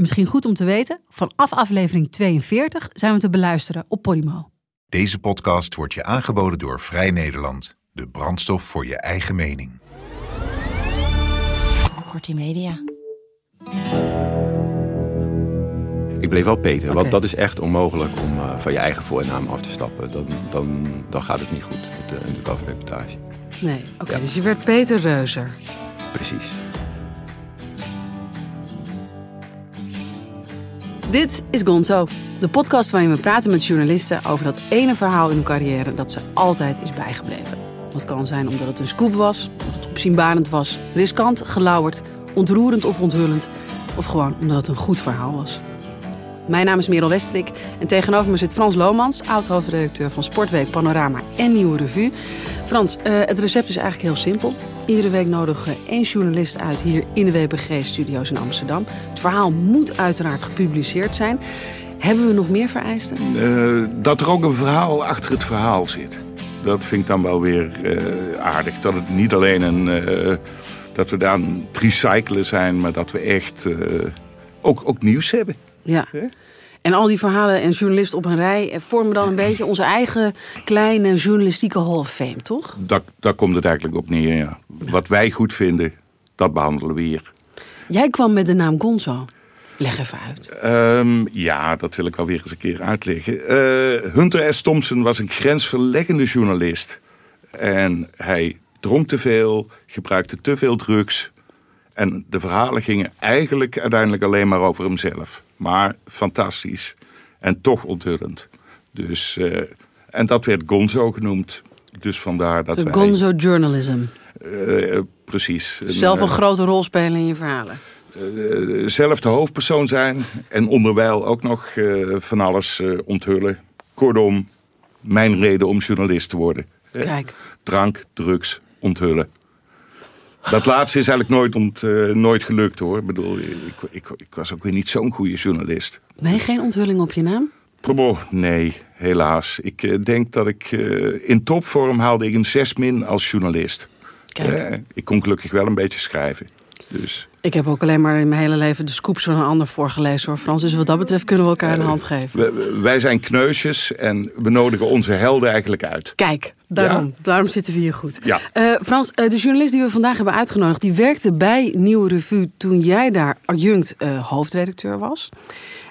Misschien goed om te weten, vanaf aflevering 42 zijn we te beluisteren op Podimo. Deze podcast wordt je aangeboden door Vrij Nederland. De brandstof voor je eigen mening. Kortie Media. Ik bleef wel Peter, want dat is echt onmogelijk om eh, van je eigen voornaam af te stappen. Dan, dan, dan gaat het niet goed met de undercover reportage. Nee, oké, Ja. dus je werd Peter Reuzer. Precies. Dit is Gonzo, de podcast waarin we praten met journalisten over dat ene verhaal in hun carrière dat ze altijd is bijgebleven. Dat kan zijn omdat het een scoop was, omdat het opzienbarend was, riskant, gelauwerd, ontroerend of onthullend, of gewoon omdat het een goed verhaal was. Mijn naam is Merel Westrik en tegenover me zit Frans Lomans, oud-hoofdredacteur van Sportweek, Panorama en Nieuwe Revue. Frans, eh, het recept is eigenlijk heel simpel. Iedere week nodigen we één journalist uit hier in de WPG-studio's in Amsterdam. Het verhaal moet uiteraard gepubliceerd zijn. Hebben we nog meer vereisten? Eh, dat er ook een verhaal achter het verhaal zit. Dat vind ik dan wel weer eh, aardig. Dat het niet alleen een. eh, dat we daar aan het recyclen zijn, maar dat we echt ook, ook nieuws hebben. Ja. En al die verhalen en journalisten op een rij vormen dan een beetje onze eigen kleine journalistieke hall of fame, toch? Daar, daar komt het eigenlijk op neer. Ja. Wat wij goed vinden, dat behandelen we hier. Jij kwam met de naam Gonzo. Leg even uit. Ehm, ja, dat wil ik alweer eens een keer uitleggen. Eh, Hunter S. Thompson was een grensverleggende journalist. En hij dronk te veel, gebruikte te veel drugs. En de verhalen gingen eigenlijk uiteindelijk alleen maar over hemzelf. Maar fantastisch. En toch onthullend. Dus, eh, en dat werd Gonzo genoemd. Dus vandaar dat De wij... Gonzo journalism. Eh, precies. Een, Zelf een eh, grote rol spelen in je verhalen. eh, zelf de hoofdpersoon zijn en onderwijl ook nog eh, van alles eh, onthullen. Kortom, mijn reden om journalist te worden. Kijk. Drank, drugs, onthullen. Dat laatste is eigenlijk nooit, ont, eh, nooit gelukt hoor. Ik bedoel, ik, ik, ik was ook weer niet zo'n goede journalist. Nee, geen onthulling op je naam? Oh, nee, helaas. Ik eh, denk dat ik eh, in topvorm haalde ik een 6 min als journalist. Ik kon gelukkig wel een beetje schrijven. Dus Ik heb ook alleen maar in mijn hele leven de scoops van een ander voorgelezen hoor, Frans. Dus wat dat betreft kunnen we elkaar een hand geven. We- wij zijn kneusjes en we nodigen onze helden eigenlijk uit. Kijk, daarom, daarom zitten we hier goed. Ja. Eh, Frans, eh, de journalist die we vandaag hebben uitgenodigd, die werkte bij Nieuwe Revue toen jij daar adjunct eh, hoofdredacteur was.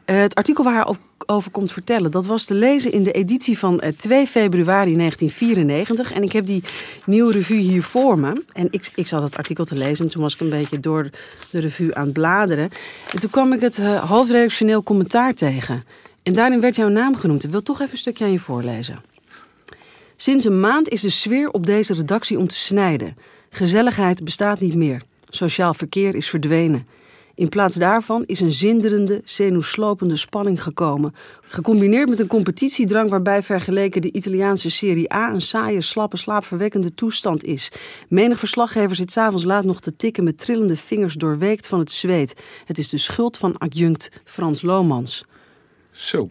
Eh, het artikel waar op- over komt vertellen, dat was te lezen in de editie van eh, 2 februari 1994. En ik heb die Nieuwe Revue hier voor me. En ik, ik zat het artikel te lezen en toen was ik een beetje door de revue aan het bladeren. En toen kwam ik het eh, hoofdredactioneel commentaar tegen. En daarin werd jouw naam genoemd. Ik wil toch even een stukje aan je voorlezen. Sinds een maand is de sfeer op deze redactie om te snijden. Gezelligheid bestaat niet meer. Sociaal verkeer is verdwenen. In plaats daarvan is een zinderende, zenuwslopende spanning gekomen. Gecombineerd met een competitiedrang waarbij vergeleken de Italiaanse Serie A een saaie, slappe, slaapverwekkende toestand is. Menig verslaggever zit s'avonds laat nog te tikken met trillende vingers doorweekt van het zweet. Het is de schuld van adjunct Frans Lomans. Zo.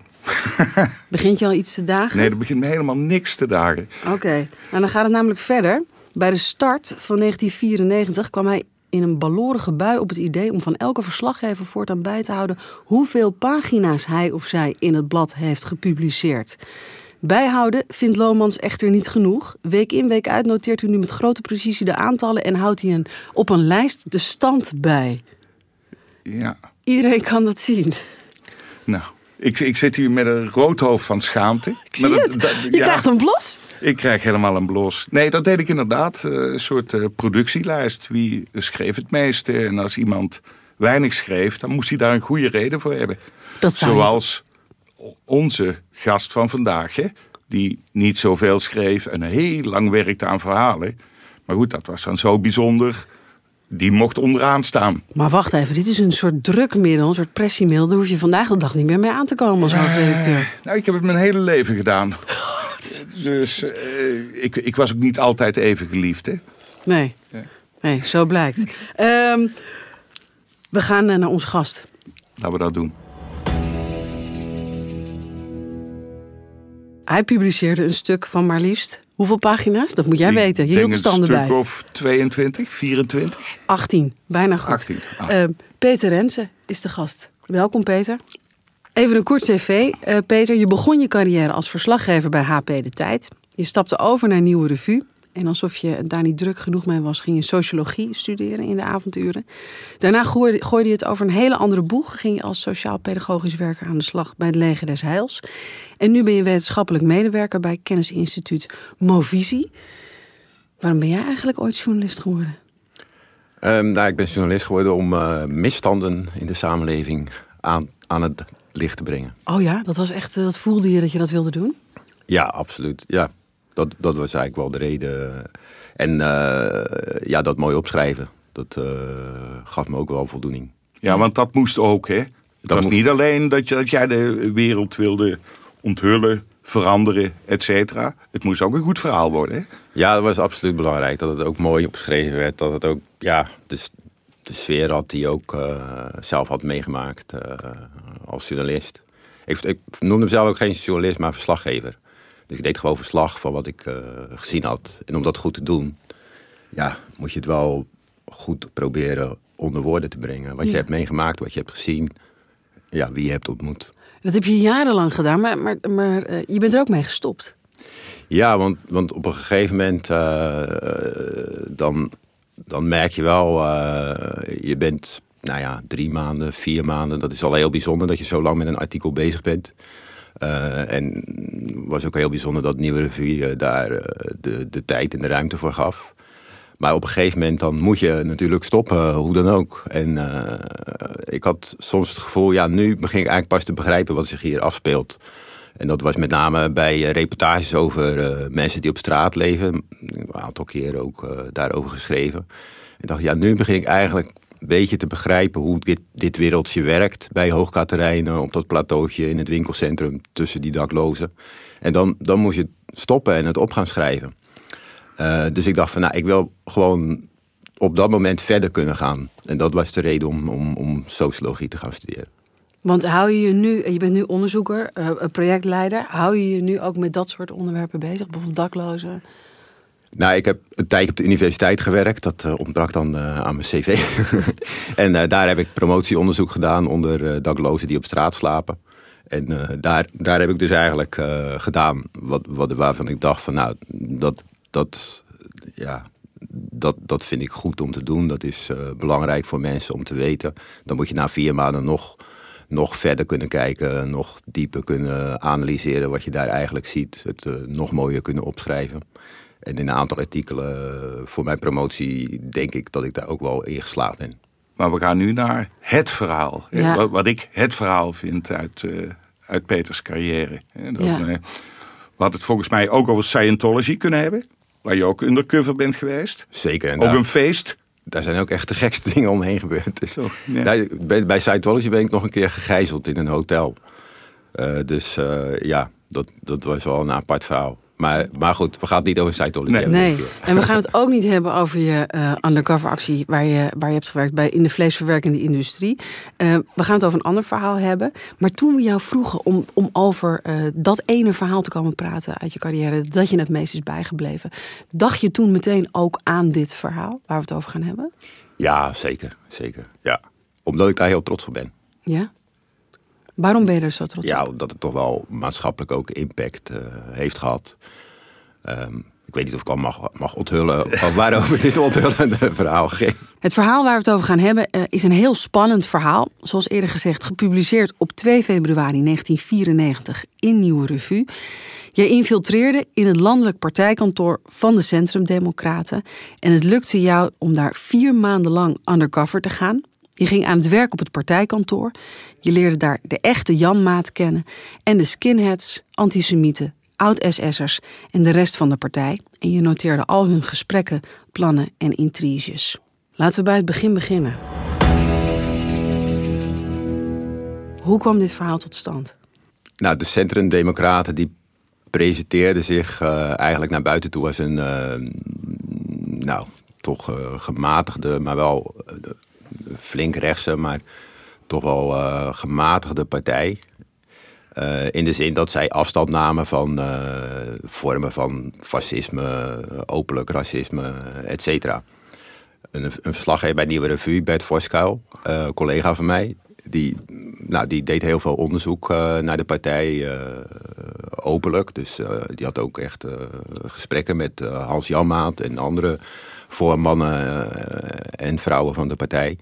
Begint je al iets te dagen? Nee, er begint me helemaal niks te dagen. Oké, en dan gaat het namelijk verder. Bij de start van 1994 kwam hij in een balorige bui op het idee om van elke verslaggever voortaan bij te houden hoeveel pagina's hij of zij in het blad heeft gepubliceerd. Bijhouden vindt Lomans echter niet genoeg. Week in, week uit noteert hij nu met grote precisie de aantallen en houdt hij een, op een lijst de stand bij. Ja. Iedereen kan dat zien. Nou, ik, ik zit hier met een rood hoofd van schaamte. Ik zie Maar dat- het. dat- Je ja, krijgt een blos. Ik krijg helemaal een blos. Nee, dat deed ik inderdaad. eh, Een soort eh, productielijst. Wie schreef het meeste? En als iemand weinig schreef, dan moest hij daar een goede reden voor hebben. Dat Zoals onze gast van vandaag, hè, die niet zoveel schreef en heel lang werkte aan verhalen. Maar goed, dat was dan zo bijzonder die mocht onderaan staan. Maar wacht even, dit is een soort drukmiddel, een soort pressiemiddel. Daar hoef je vandaag de dag niet meer mee aan te komen als hoofdredacteur. Nou, ik heb het mijn hele leven gedaan. Dus eh, ik, ik was ook niet altijd even geliefd, hè? Nee, nee zo blijkt. Ehm, we gaan eh, naar onze gast. Laten we dat doen. Hij publiceerde een stuk van maar liefst. Hoeveel pagina's? Dat moet jij weten. Je hield de standen een bij. stuk of 22, 24. 18, bijna goed. 18. Ah. Eh, Peter Rensen is de gast. Welkom Peter. Even een kort cv. Eh, Peter, je begon je carrière als verslaggever bij HP De Tijd. Je stapte over naar Nieuwe Revue. En alsof je daar niet druk genoeg mee was, ging je sociologie studeren in de avonduren. Daarna gooide, je het over een hele andere boeg. Ging je als sociaal-pedagogisch werker aan de slag bij het Leger des Heils. En nu ben je wetenschappelijk medewerker bij kennisinstituut Movisie. Waarom ben jij eigenlijk ooit journalist geworden? Ehm, nou, ik ben journalist geworden om eh, misstanden in de samenleving aan, aan het licht te brengen. Oh ja, dat was echt, eh, dat voelde je dat je dat wilde doen? Ja, absoluut. Ja, dat, dat was eigenlijk wel de reden. En eh, ja, dat mooi opschrijven, dat eh, gaf me ook wel voldoening. Ja, want dat moest ook, hè? Het was moest. niet alleen dat, je, dat jij de wereld wilde onthullen, veranderen, et cetera. Het moest ook een goed verhaal worden, hè? Ja, dat was absoluut belangrijk. Dat het ook mooi opgeschreven werd. Dat het ook, ja, de, s- de sfeer had die ook zelf had meegemaakt eh, als journalist. Ik, ik noemde mezelf ook geen journalist, maar verslaggever. Dus ik deed gewoon verslag van wat ik eh, gezien had. En om dat goed te doen, ja, moet je het wel goed proberen onder woorden te brengen. Wat Ja. je hebt meegemaakt, wat je hebt gezien, ja, wie je hebt ontmoet. Dat heb je jarenlang gedaan, maar, maar, maar eh, je bent er ook mee gestopt. Ja, want, want op een gegeven moment eh, dan, dan merk je wel, je bent nou ja, drie maanden, vier maanden. Dat is al heel bijzonder dat je zo lang met een artikel bezig bent. Eh, en was ook heel bijzonder dat Nieuwe Revue eh, daar eh, de, de tijd en de ruimte voor gaf. Maar op een gegeven moment dan moet je natuurlijk stoppen, hoe dan ook. En ik had soms het gevoel, ja, nu begin ik eigenlijk pas te begrijpen wat zich hier afspeelt. En dat was met name bij reportages over mensen die op straat leven. Een aantal keren ook daarover geschreven. Ik dacht, ja, nu begin ik eigenlijk een beetje te begrijpen hoe dit, dit wereldje werkt. Bij Hoogkaterijnen, op dat plateautje in het winkelcentrum tussen die daklozen. En dan, dan moest je stoppen en het op gaan schrijven. Eh, dus ik dacht van, nou, ik wil gewoon op dat moment verder kunnen gaan. En dat was de reden om, om, om sociologie te gaan studeren. Want hou je je nu, je bent nu onderzoeker, eh, projectleider, hou je je nu ook met dat soort onderwerpen bezig? Bijvoorbeeld daklozen? Nou, ik heb een tijdje op de universiteit gewerkt. Dat eh, ontbrak dan eh, aan mijn cv. en eh, daar heb ik promotieonderzoek gedaan onder daklozen die op straat slapen. En daar, daar heb ik dus eigenlijk gedaan wat, wat, waarvan ik dacht van nou, dat, dat, ja, dat, dat vind ik goed om te doen. Dat is belangrijk voor mensen om te weten. Dan moet je na vier maanden nog, nog verder kunnen kijken, nog dieper kunnen analyseren wat je daar eigenlijk ziet. Het nog mooier kunnen opschrijven. En in een aantal artikelen eh, voor mijn promotie denk ik dat ik daar ook wel in geslaagd ben. Maar we gaan nu naar het verhaal. Ja. Wat, wat ik het verhaal vind uit, eh, uit Peters carrière. hè. Dat, Ja. eh, we hadden het volgens mij ook over Scientology kunnen hebben. Waar je ook undercover bent geweest. Zeker. En daar, een feest. daar zijn ook echt de gekste dingen omheen gebeurd. Dus Zo, ja. daar- bij, bij Scientology ben ik nog een keer gegijzeld in een hotel. Eh, dus eh, ja, dat, dat was wel een apart verhaal. Maar, maar goed, we gaan het niet over Scientology Nee. hebben. Nee, en we gaan het ook niet hebben over je eh, undercover actie waar je, waar je hebt gewerkt bij, in de vleesverwerkende industrie. Eh, we gaan het over een ander verhaal hebben. Maar toen we jou vroegen om, om over eh, dat ene verhaal te komen praten uit je carrière, dat je het meest is bijgebleven, dacht je toen meteen ook aan dit verhaal waar we het over gaan hebben? Ja, zeker. zeker ja. Omdat ik daar heel trots op ben. Ja? Waarom ben je er zo trots Ja, op? omdat het toch wel maatschappelijk ook impact eh, heeft gehad. Ehm, ik weet niet of ik al mag, mag onthullen waarover dit onthullende verhaal ging. Het verhaal waar we het over gaan hebben eh, is een heel spannend verhaal. Zoals eerder gezegd, gepubliceerd op 2 februari 1994 in Nieuwe Revue. Jij infiltreerde in het landelijk partijkantoor van de Centrumdemocraten. En het lukte jou om daar vier maanden lang undercover te gaan. Je ging aan het werk op het partijkantoor. Je leerde daar de echte Janmaat kennen. En de skinheads, antisemieten, oud-SS'ers en de rest van de partij. En je noteerde al hun gesprekken, plannen en intriges. Laten we bij het begin beginnen. Hoe kwam dit verhaal tot stand? Nou, de Centrum-Democraten die presenteerden zich uh, eigenlijk naar buiten toe als een, uh, nou, toch uh, gematigde, maar wel flink rechtse, maar toch wel gematigde partij. in de zin dat zij afstand namen van vormen van fascisme, openlijk racisme, et cetera. Een, een verslaggever bij Nieuwe Revue, Bert Voskuil, collega van mij, die, nou, die deed heel veel onderzoek naar de partij, openlijk. Dus die had ook echt gesprekken met Hans Janmaat en andere voormannen en vrouwen van de partij.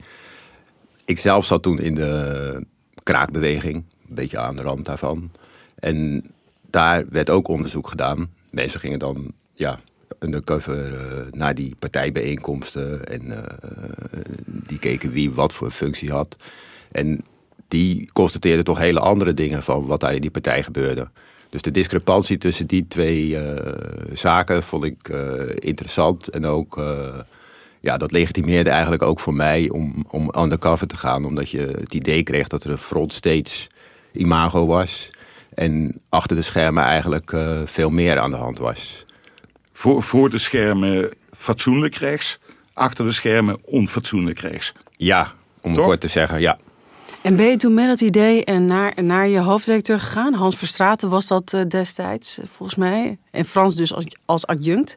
Ik zelf zat toen in de kraakbeweging, een beetje aan de rand daarvan. En daar werd ook onderzoek gedaan. Mensen gingen dan ja, undercover uh, naar die partijbijeenkomsten. En uh, die keken wie wat voor functie had. En die constateerde toch hele andere dingen van wat daar in die partij gebeurde. Dus de discrepantie tussen die twee uh, zaken vond ik uh, interessant. En ook, uh, ja, dat legitimeerde eigenlijk ook voor mij om, om undercover te gaan. Omdat je het idee kreeg dat er een frontstage imago was. En achter de schermen eigenlijk veel meer aan de hand was. Voor, voor de schermen fatsoenlijk rechts, achter de schermen onfatsoenlijk rechts. Ja, om Toch? kort te zeggen, ja. En ben je toen met dat idee naar, naar je hoofddirecteur gegaan? Hans Verstraten was dat uh, destijds, volgens mij. En Frans dus als, als adjunct.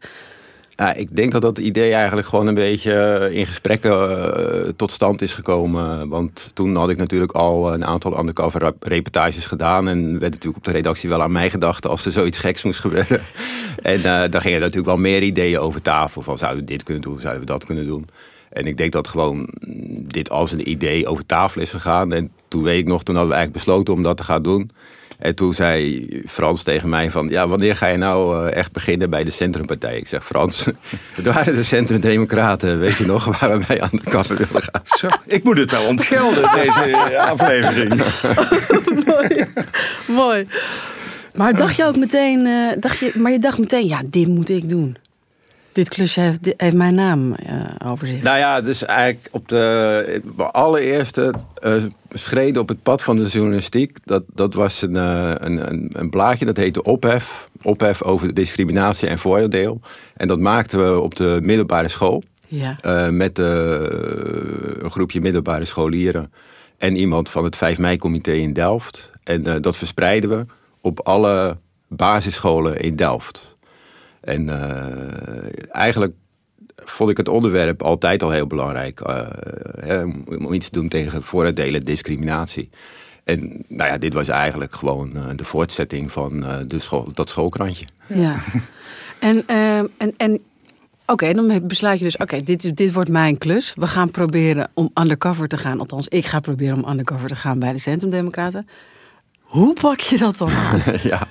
Ja, ik denk dat dat idee eigenlijk gewoon een beetje in gesprekken tot stand is gekomen. Want toen had ik natuurlijk al een aantal undercover reportages gedaan. En werd natuurlijk op de redactie wel aan mij gedacht als er zoiets geks moest gebeuren. en uh, daar gingen natuurlijk wel meer ideeën over tafel. Van zouden we dit kunnen doen, zouden we dat kunnen doen. En ik denk dat gewoon dit als een idee over tafel is gegaan. En toen weet ik nog, toen hadden we eigenlijk besloten om dat te gaan doen. En toen zei Frans tegen mij van, ja, wanneer ga je nou echt beginnen bij de Centrumpartij? Ik zeg, Frans, het waren de Centrumdemocraten, weet je nog, waar we bij aan de kaffe willen gaan. Zo, ik moet het wel ontgelden, deze aflevering. Mooi. Mooi. Maar dacht je ook meteen, uh, dacht je, maar je dacht meteen, ja, dit moet ik doen. Dit klusje heeft, heeft mijn naam uh, over zich. Nou ja, dus eigenlijk op de allereerste uh, schreden op het pad van de journalistiek. Dat, dat was een, uh, een, een, een, blaadje dat heette Ophef. Ophef over discriminatie en vooroordeel. En dat maakten we op de middelbare school. Ja. met een groepje middelbare scholieren. En iemand van het 5 mei-comité in Delft. En dat verspreiden we op alle basisscholen in Delft. En uh, eigenlijk vond ik het onderwerp altijd al heel belangrijk. Uh, hè, om iets te doen tegen vooroordelen, discriminatie. En nou ja, dit was eigenlijk gewoon uh, de voortzetting van de school, dat schoolkrantje. Ja. en, en, en oké, okay, dan besluit je dus, oké, okay, dit, dit wordt mijn klus. We gaan proberen om undercover te gaan. Althans, ik ga proberen om undercover te gaan bij de Centrumdemocraten. Hoe pak je dat dan aan? ja.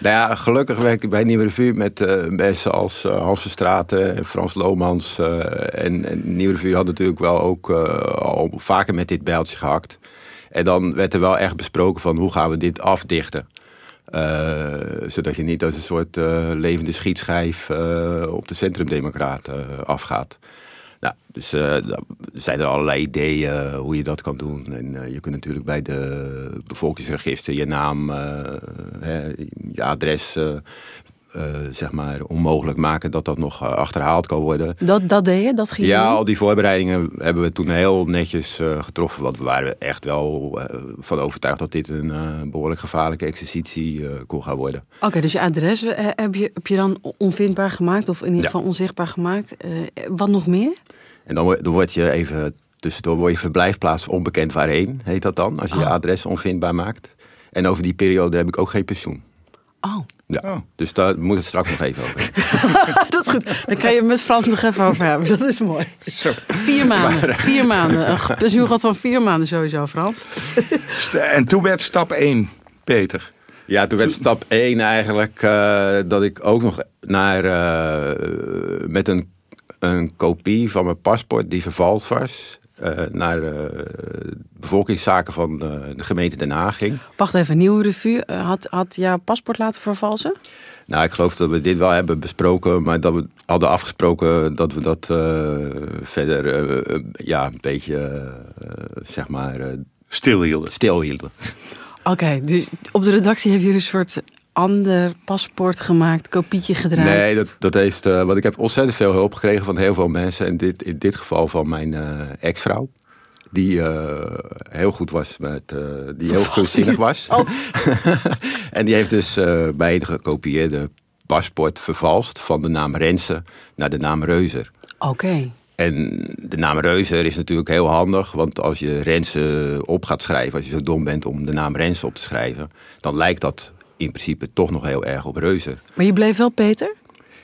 Nou ja, gelukkig werk ik bij Nieuwe Revue met uh, mensen als uh, Hans Verstraten en Frans Lomans. En, en Nieuwe Revue had natuurlijk wel ook al vaker met dit bijltje gehakt. En dan werd er wel echt besproken van hoe gaan we dit afdichten. zodat je niet als een soort levende schietschijf op de centrumdemocraten afgaat. Nou, dus uh, zijn er allerlei ideeën hoe je dat kan doen. En uh, je kunt natuurlijk bij de bevolkingsregister je naam, hè, je adres, zeg maar, onmogelijk maken dat dat nog achterhaald kan worden. Dat, dat deed je? Dat ging ja, al die voorbereidingen hebben we toen heel netjes getroffen. Want we waren echt wel van overtuigd dat dit een behoorlijk gevaarlijke exercitie kon gaan worden. Oké, dus je adres heb, je, heb je dan onvindbaar gemaakt of in ieder geval onzichtbaar gemaakt. wat nog meer? En dan, dan word je even tussendoor word je verblijfplaats onbekend waarheen, heet dat dan, als je je Oh. adres onvindbaar maakt. En over die periode heb ik ook geen pensioen. Oh, Ja. Oh. Dus daar moet het straks nog even over. dat is goed. Dan kan je het met Frans nog even over hebben. Dat is mooi. Vier maanden. Vier maanden. Een pensioengat van vier maanden sowieso, Frans. En toen werd stap 1, Peter. Ja, toen werd stap 1 eigenlijk eh, dat ik ook nog naar, eh, met een een kopie van mijn paspoort die vervals was. Eh, naar de bevolkingszaken van eh, de gemeente Den Haag ging. Wacht even, nieuwe revue. Eh, had, had jouw paspoort laten vervalsen? Nou, ik geloof dat we dit wel hebben besproken, maar dat we hadden afgesproken dat we dat eh, verder eh, eh, ja, een beetje eh, zeg maar eh, Stilhielden. stilhielden. Oké, dus op de redactie hebben jullie een soort ander paspoort gemaakt, kopietje gedraaid. Nee, dat, dat heeft. eh, want ik heb ontzettend veel hulp gekregen van heel veel mensen. En dit, in dit geval van mijn eh, ex-vrouw. Die eh, heel goed was met. die heel kunstzinnig was. Oh. en die heeft dus bij de gekopieerde paspoort vervalst. van de naam Rensen naar de naam Reuzer. Oké. En de naam Reuzer is natuurlijk heel handig. Want als je Rensen op gaat schrijven. als je zo dom bent om de naam Rensen op te schrijven. dan lijkt dat in principe toch nog heel erg op Reuzer. Maar je bleef wel Peter?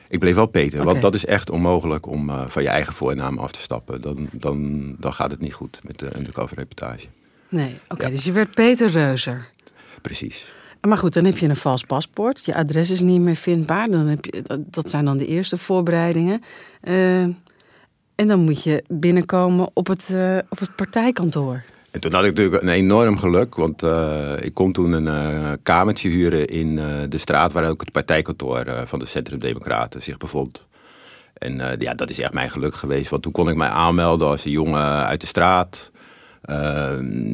Ik bleef wel Peter, want dat is echt onmogelijk om eh, van je eigen voornaam af te stappen. Dan, dan, dan gaat het niet goed met de undercover reportage. Nee, oké, Ja. dus je werd Peter Reuzer. Precies. Maar goed, dan heb je een vals paspoort. Je adres is niet meer vindbaar. Dan heb je, dat, dat zijn dan de eerste voorbereidingen. Eh, en dan moet je binnenkomen op het, eh, op het partijkantoor. En toen had ik natuurlijk een enorm geluk, want eh, ik kon toen een eh, kamertje huren in eh, de straat waar ook het partijkantoor van de Centrum Democraten zich bevond. En ja, dat is echt mijn geluk geweest, want toen kon ik mij aanmelden als een jongen uit de straat.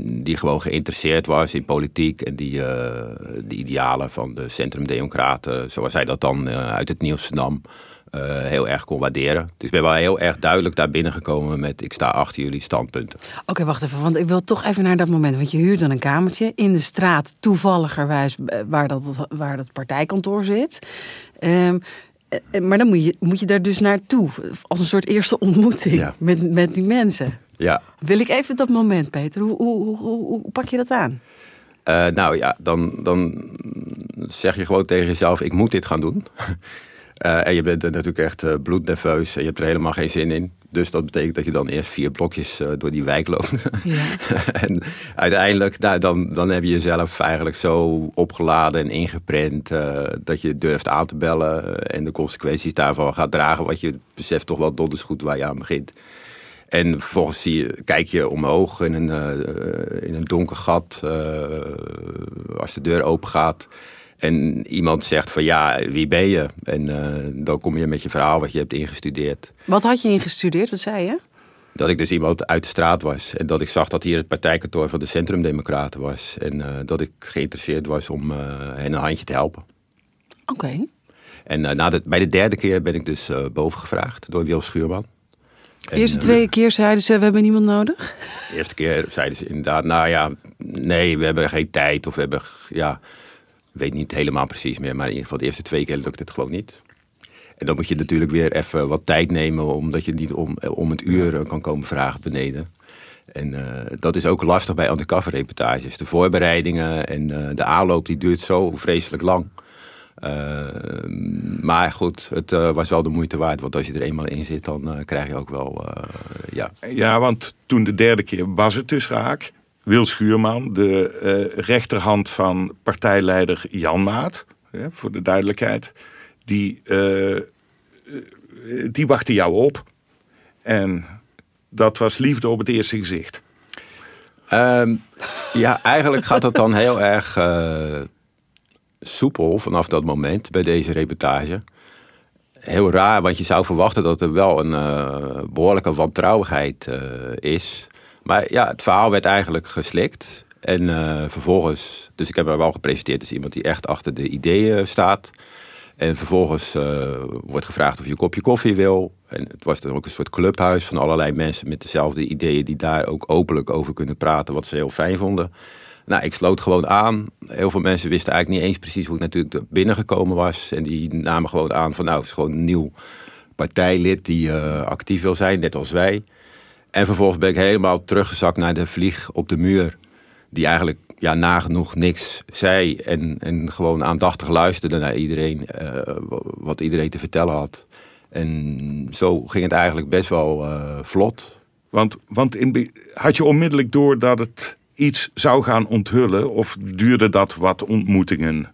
die gewoon geïnteresseerd was in politiek en die de idealen van de Centrum Democraten, zoals hij dat dan uit het nieuws nam, eh, heel erg kon waarderen. Dus ik ben wel heel erg duidelijk daar binnengekomen met ik sta achter jullie standpunten. Oké, wacht even, want ik wil toch even naar dat moment. Want je huurt dan een kamertje in de straat, toevalligerwijs eh, waar dat, waar dat partijkantoor zit. Ehm, eh, maar dan moet je, moet je daar dus naartoe, als een soort eerste ontmoeting Ja. met, met die mensen. Ja, Wil ik even dat moment, Peter? Hoe, hoe, hoe, hoe, hoe pak je dat aan? Nou ja, dan, dan zeg je gewoon tegen jezelf: ik moet dit gaan doen. Eh, en je bent natuurlijk echt eh, bloednerveus en je hebt er helemaal geen zin in. Dus dat betekent dat je dan eerst vier blokjes eh, door die wijk loopt. Ja. en uiteindelijk, nou, dan, dan heb je jezelf eigenlijk zo opgeladen en ingeprent dat je durft aan te bellen en de consequenties daarvan gaat dragen. Want je beseft toch wel donders goed waar je aan begint. En vervolgens zie je, kijk je omhoog in een, eh, in een donker gat als de deur open gaat. En iemand zegt van ja, wie ben je? En eh, dan kom je met je verhaal wat je hebt ingestudeerd. Wat had je ingestudeerd? Wat zei je? Dat ik dus iemand uit de straat was. En dat ik zag dat hier het partijkantoor van de Centrumdemocraten was. En eh, dat ik geïnteresseerd was om eh, hen een handje te helpen. Oké. En na de, bij de derde keer ben ik dus eh bovengevraagd door Wil Schuurman. De eerste twee keer zeiden ze, we hebben niemand nodig. De eerste keer zeiden ze inderdaad, nou ja, nee, we hebben geen tijd. Of we hebben, ja, weet niet helemaal precies meer. Maar in ieder geval de eerste twee keer lukt het gewoon niet. En dan moet je natuurlijk weer even wat tijd nemen, omdat je niet om, om het uur eh, kan komen vragen beneden. En eh, dat is ook lastig bij undercover reportages. De voorbereidingen en eh, de aanloop die duurt zo vreselijk lang. Eh, maar goed, het eh, was wel de moeite waard. Want als je er eenmaal in zit, dan eh, krijg je ook wel, eh, ja, Ja, want toen de derde keer was het dus raak. Wil Schuurman, de eh, rechterhand van partijleider Jan Maat, voor de duidelijkheid, die, eh, eh, die wachtte jou op. En dat was liefde op het eerste gezicht. Ehm, ja, eigenlijk gaat het dan heel erg soepel vanaf dat moment bij deze reportage. Heel raar, want je zou verwachten dat er wel een eh, behoorlijke wantrouwigheid is. Maar ja, het verhaal werd eigenlijk geslikt. En eh, vervolgens, dus ik heb me wel gepresenteerd als iemand die echt achter de ideeën staat. En vervolgens eh, wordt gevraagd of je een kopje koffie wil. En het was dan ook een soort clubhuis van allerlei mensen met dezelfde ideeën die daar ook openlijk over kunnen praten, wat ze heel fijn vonden. Nou, ik sloot gewoon aan. Heel veel mensen wisten eigenlijk niet eens precies hoe ik natuurlijk binnengekomen was. En die namen gewoon aan van nou, het is gewoon een nieuw partijlid die eh, actief wil zijn, net als wij. En vervolgens ben ik helemaal teruggezakt naar de vlieg op de muur. Die eigenlijk ja, nagenoeg niks zei. En, en gewoon aandachtig luisterde naar iedereen. eh, wat iedereen te vertellen had. En zo ging het eigenlijk best wel eh, vlot. Want, want in, had je onmiddellijk door dat het iets zou gaan onthullen? Of duurde dat wat ontmoetingen?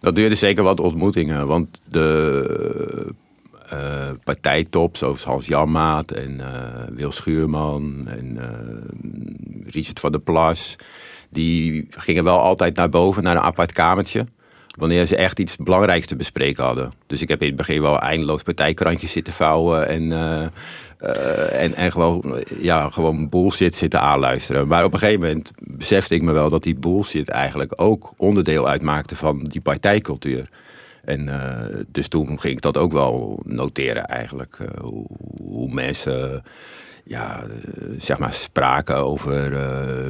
Dat duurde zeker wat ontmoetingen. Want de uh, partijtop, zoals Hans Janmaat en uh, Wil Schuurman en uh, Richard van der Plas. Die gingen wel altijd naar boven, naar een apart kamertje. Wanneer ze echt iets belangrijks te bespreken hadden. Dus ik heb in het begin wel eindeloos partijkrantjes zitten vouwen. En, en, en gewoon, ja, gewoon bullshit zitten aanluisteren. Maar op een gegeven moment besefte ik me wel dat die bullshit eigenlijk ook onderdeel uitmaakte van die partijcultuur. En uh, dus toen ging ik dat ook wel noteren eigenlijk. Uh, hoe, hoe, mensen ja, zeg maar spraken over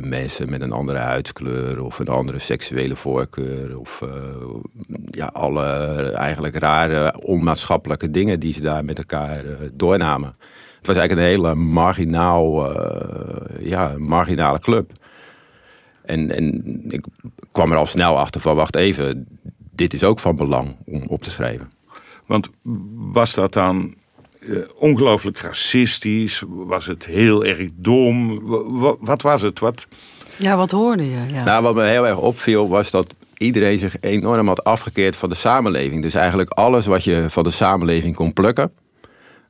mensen met een andere huidskleur of een andere seksuele voorkeur. Of ja, alle eigenlijk rare onmaatschappelijke dingen die ze daar met elkaar doornamen. Het was eigenlijk een hele marginaal, ja, marginale club. En, en ik kwam er al snel achter van, wacht even, dit is ook van belang om op te schrijven. Want was dat dan uh, ongelooflijk racistisch? Was het heel erg dom? Wat, wat was het? Wat... Ja, wat hoorde je? Ja. Nou, wat me heel erg opviel was dat iedereen zich enorm had afgekeerd van de samenleving. Dus eigenlijk alles wat je van de samenleving kon plukken,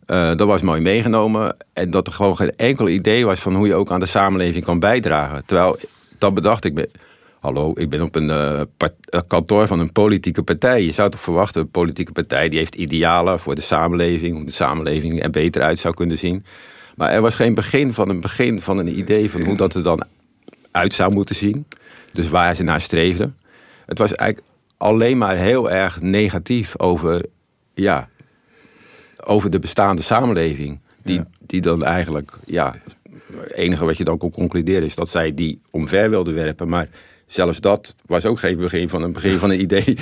uh, dat was mooi meegenomen. En dat er gewoon geen enkel idee was van hoe je ook aan de samenleving kan bijdragen. Terwijl, dat bedacht ik me hallo, ik ben op een uh, kantoor van een politieke partij. Je zou toch verwachten, een politieke partij die heeft idealen voor de samenleving, hoe de samenleving er beter uit zou kunnen zien. Maar er was geen begin van een begin van een idee van hoe dat er dan uit zou moeten zien. Dus waar ze naar streefden. Het was eigenlijk alleen maar heel erg negatief over, ja, over de bestaande samenleving. Die, die dan eigenlijk, ja, het enige wat je dan kon concluderen is dat zij die omver wilden werpen. Maar zelfs dat was ook geen begin van een begin van een idee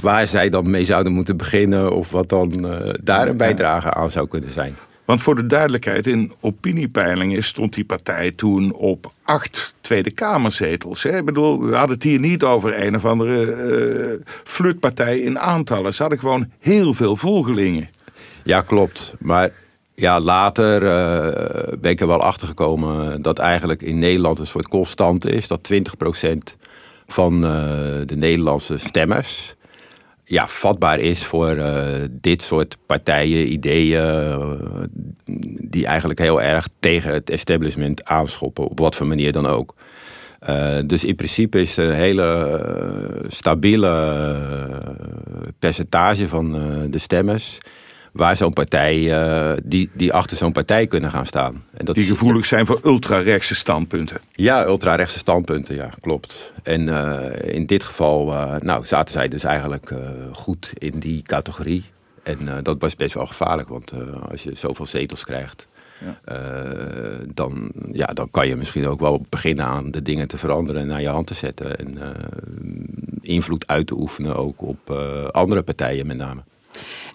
waar zij dan mee zouden moeten beginnen of wat dan uh, daar een bijdrage aan zou kunnen zijn. Want voor de duidelijkheid, in opiniepeilingen stond die partij toen op acht Tweede Kamerzetels. Hè? Ik bedoel, we hadden het hier niet over een of andere uh, flutpartij in aantallen. Ze hadden gewoon heel veel volgelingen. Ja, klopt. Maar ja, later uh, ben ik er wel achter gekomen dat eigenlijk in Nederland een soort constante is. Dat 20% van uh, de Nederlandse stemmers ja, vatbaar is voor uh, dit soort partijen, ideeën, die eigenlijk heel erg tegen het establishment aanschoppen, op wat voor manier dan ook. dus in principe is een hele stabiele percentage van de stemmers waar zo'n partij, uh, die, die achter zo'n partij kunnen gaan staan. En dat die gevoelig zijn voor ultrarechtse standpunten. Ja, ultrarechtse standpunten, ja, klopt. En uh, in dit geval uh, nou, zaten zij dus eigenlijk goed in die categorie. En dat was best wel gevaarlijk, want als je zoveel zetels krijgt... Ja. dan, ja, dan kan je misschien ook wel beginnen aan de dingen te veranderen en naar je hand te zetten. En invloed uit te oefenen ook op andere partijen met name.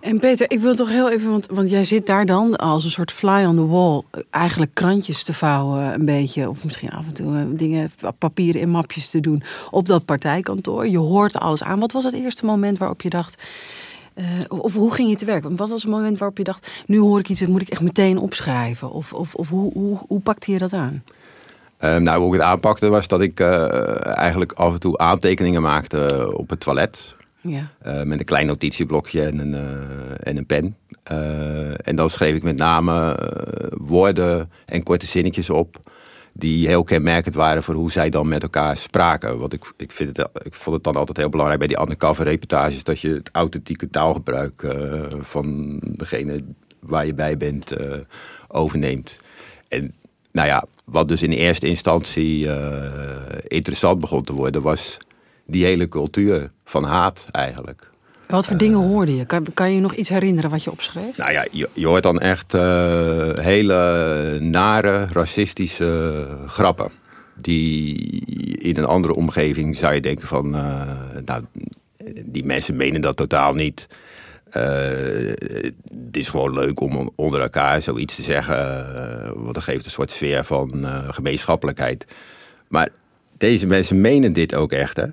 En Peter, ik wil toch heel even, want, want jij zit daar dan als een soort fly on the wall, eigenlijk krantjes te vouwen, een beetje, of misschien af en toe eh, dingen, papieren in mapjes te doen op dat partijkantoor. Je hoort alles aan. Wat was het eerste moment waarop je dacht, uh, of hoe ging je te werk? Wat was het moment waarop je dacht, nu hoor ik iets, dat moet ik echt meteen opschrijven? Of, of, of hoe, hoe, hoe pakte je dat aan? Um, nou, hoe ik het aanpakte was dat ik uh, eigenlijk af en toe aantekeningen maakte op het toilet. Ja. Uh, met een klein notitieblokje en een, uh, en een pen. Uh, en dan schreef ik met name woorden en korte zinnetjes op. Die heel kenmerkend waren voor hoe zij dan met elkaar spraken. Want ik, ik, vind het, ik vond het dan altijd heel belangrijk bij die undercover reportages. Dat je het authentieke taalgebruik van degene waar je bij bent overneemt. En nou ja, wat dus in eerste instantie interessant begon te worden was die hele cultuur van haat eigenlijk. Wat voor dingen hoorde je? Kan, kan je je nog iets herinneren wat je opschreef? Nou ja, je, je hoort dan echt uh, hele nare, racistische grappen. Die in een andere omgeving zou je denken van... Uh, nou, die mensen menen dat totaal niet. Het is gewoon leuk om onder elkaar zoiets te zeggen. want dat geeft een soort sfeer van gemeenschappelijkheid. Maar deze mensen menen dit ook echt, hè?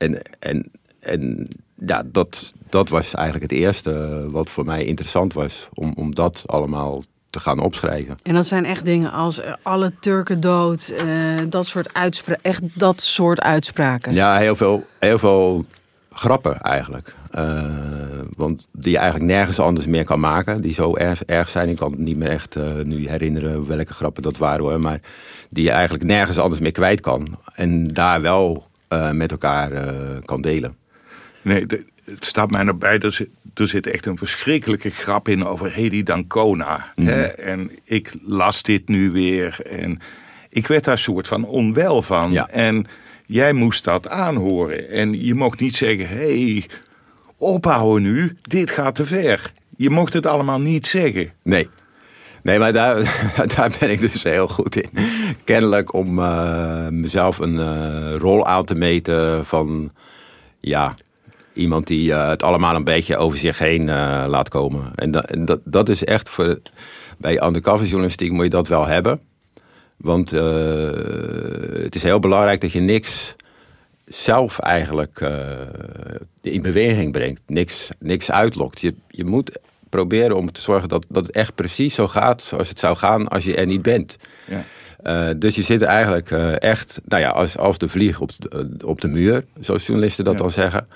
En, en, en ja, dat, dat was eigenlijk het eerste wat voor mij interessant was. Om, om dat allemaal te gaan opschrijven. En dat zijn echt dingen als eh, alle Turken dood, uh, dat soort uitspraken. Echt dat soort uitspraken. Ja, heel veel, heel veel grappen eigenlijk. Uh, want die je eigenlijk nergens anders meer kan maken. Die zo erg, erg zijn. Ik kan het niet meer echt uh, nu herinneren welke grappen dat waren hoor. Maar die je eigenlijk nergens anders meer kwijt kan. En daar wel uh, met elkaar uh, kan delen. Nee, de, het staat mij erbij. Er zit, er zit echt een verschrikkelijke grap in over Hedy Dancona. Mm. Hè? En ik las dit nu weer. En ik werd daar soort van onwel van. Ja. En jij moest dat aanhoren. En je mocht niet zeggen: hé, hey, ophouden nu, dit gaat te ver. Je mocht het allemaal niet zeggen. Nee. Nee, maar daar, daar ben ik dus heel goed in. Kennelijk om uh, mezelf een uh, rol aan te meten van... Ja, iemand die uh, het allemaal een beetje over zich heen laat komen. En, da, en dat, dat is echt voor... Bij undercover journalistiek moet je dat wel hebben. Want het is heel belangrijk dat je niks zelf eigenlijk in beweging brengt. Niks, niks uitlokt. Je, je moet proberen om te zorgen dat, dat het echt precies zo gaat zoals het zou gaan als je er niet bent. Ja. Uh, dus je zit eigenlijk uh, echt, nou ja, als, als de vlieg op de, op de muur, zoals journalisten dat ja. dan zeggen.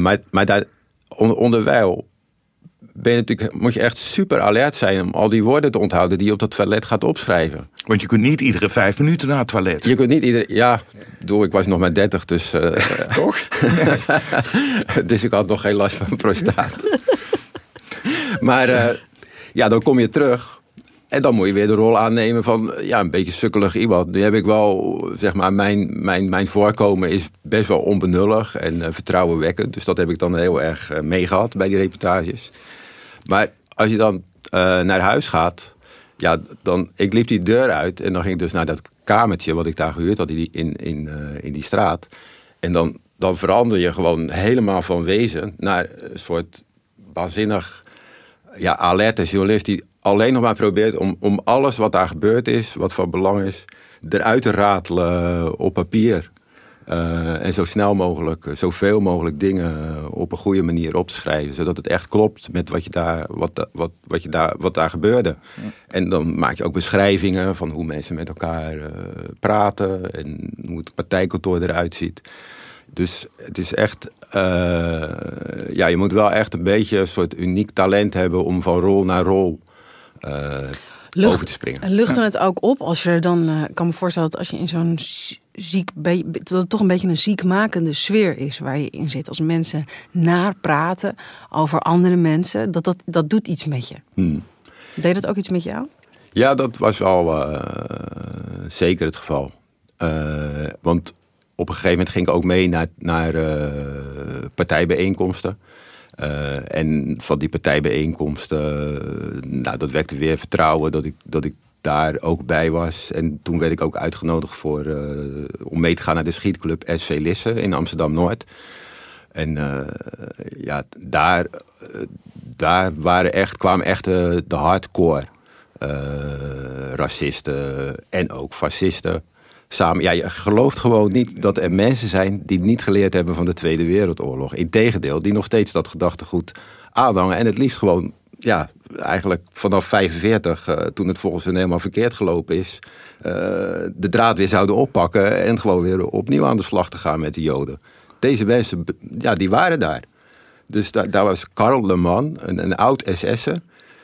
maar maar daar, on, onderwijl ben je natuurlijk, moet je echt super alert zijn om al die woorden te onthouden die je op dat toilet gaat opschrijven. Want je kunt niet iedere vijf minuten naar het toilet. Je kunt niet iedere, ja, door, ik was nog maar 30, dus. Toch? dus ik had nog geen last van prostaat. maar uh, ja, dan kom je terug. En dan moet je weer de rol aannemen van ja, een beetje sukkelig iemand. Nu heb ik wel, zeg maar, mijn, mijn, mijn voorkomen is best wel onbenullig en uh, vertrouwenwekkend. Dus dat heb ik dan heel erg uh, meegehad bij die reportages. Maar als je dan naar huis gaat, ja, dan, ik liep die deur uit en dan ging ik dus naar dat kamertje wat ik daar gehuurd had in, in, in, in die straat. En dan, dan verander je gewoon helemaal van wezen naar een soort waanzinnig ja, alerte journalist die alleen nog maar probeert om, om alles wat daar gebeurd is, wat van belang is, eruit te ratelen op papier. Uh, en zo snel mogelijk, zoveel mogelijk dingen op een goede manier op te schrijven. Zodat het echt klopt met wat, je daar, wat, wat, wat, je daar, wat daar gebeurde. Ja. En dan maak je ook beschrijvingen van hoe mensen met elkaar uh, praten. En hoe het partijkantoor eruit ziet. Dus het is echt, uh, ja, je moet wel echt een beetje een soort uniek talent hebben om van rol naar rol uh, Lucht, over te springen. Lucht het ook op als je er dan, uh, ik kan me voorstellen dat als je in zo'n ziek, dat het toch een beetje een ziekmakende sfeer is waar je in zit. Als mensen naar praten over andere mensen, dat, dat, dat doet iets met je. Hmm. Deed dat ook iets met jou? Ja, dat was wel zeker het geval. want op een gegeven moment ging ik ook mee naar, naar uh, partijbijeenkomsten. Uh, en van die partijbijeenkomsten, nou, dat wekte weer vertrouwen dat ik, dat ik daar ook bij was. En toen werd ik ook uitgenodigd voor, om mee te gaan naar de schietclub SV Lisse in Amsterdam-Noord. En ja, daar, daar waren echt, kwamen echt de hardcore racisten en ook fascisten samen. Ja, je gelooft gewoon niet dat er mensen zijn die niet geleerd hebben van de Tweede Wereldoorlog. Integendeel, die nog steeds dat gedachtegoed aanhangen. En het liefst gewoon, ja, eigenlijk vanaf 45, uh, toen het volgens hen helemaal verkeerd gelopen is, uh, de draad weer zouden oppakken en gewoon weer opnieuw aan de slag te gaan met de Joden. Deze mensen, ja, die waren daar. Dus daar, was Karl Le Man, een, een oud SS'er,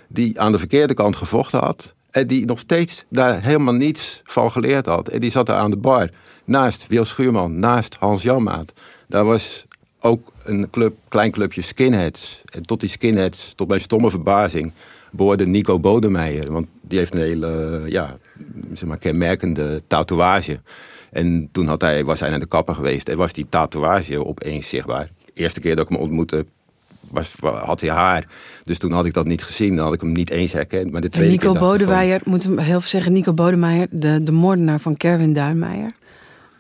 die aan de verkeerde kant gevochten had. Die nog steeds daar helemaal niets van geleerd had. En die zat daar aan de bar. Naast Wil Schuurman, naast Hans Janmaat. Daar was ook een club, klein clubje skinheads. En tot die skinheads, tot mijn stomme verbazing, behoorde Nico Bodemeijer. Want die heeft een hele, ja, zeg maar, kenmerkende tatoeage. En toen had hij, was hij naar de kapper geweest en was die tatoeage opeens zichtbaar. Eerste keer dat ik hem ontmoette, was, had hij haar. Dus toen had ik dat niet gezien. Dan had ik hem niet eens herkend. Maar de tweede Nico keer Bodemeijer, moet hem heel veel zeggen. Nico Bodemeijer, de, de moordenaar van Kerwin Duinmeijer.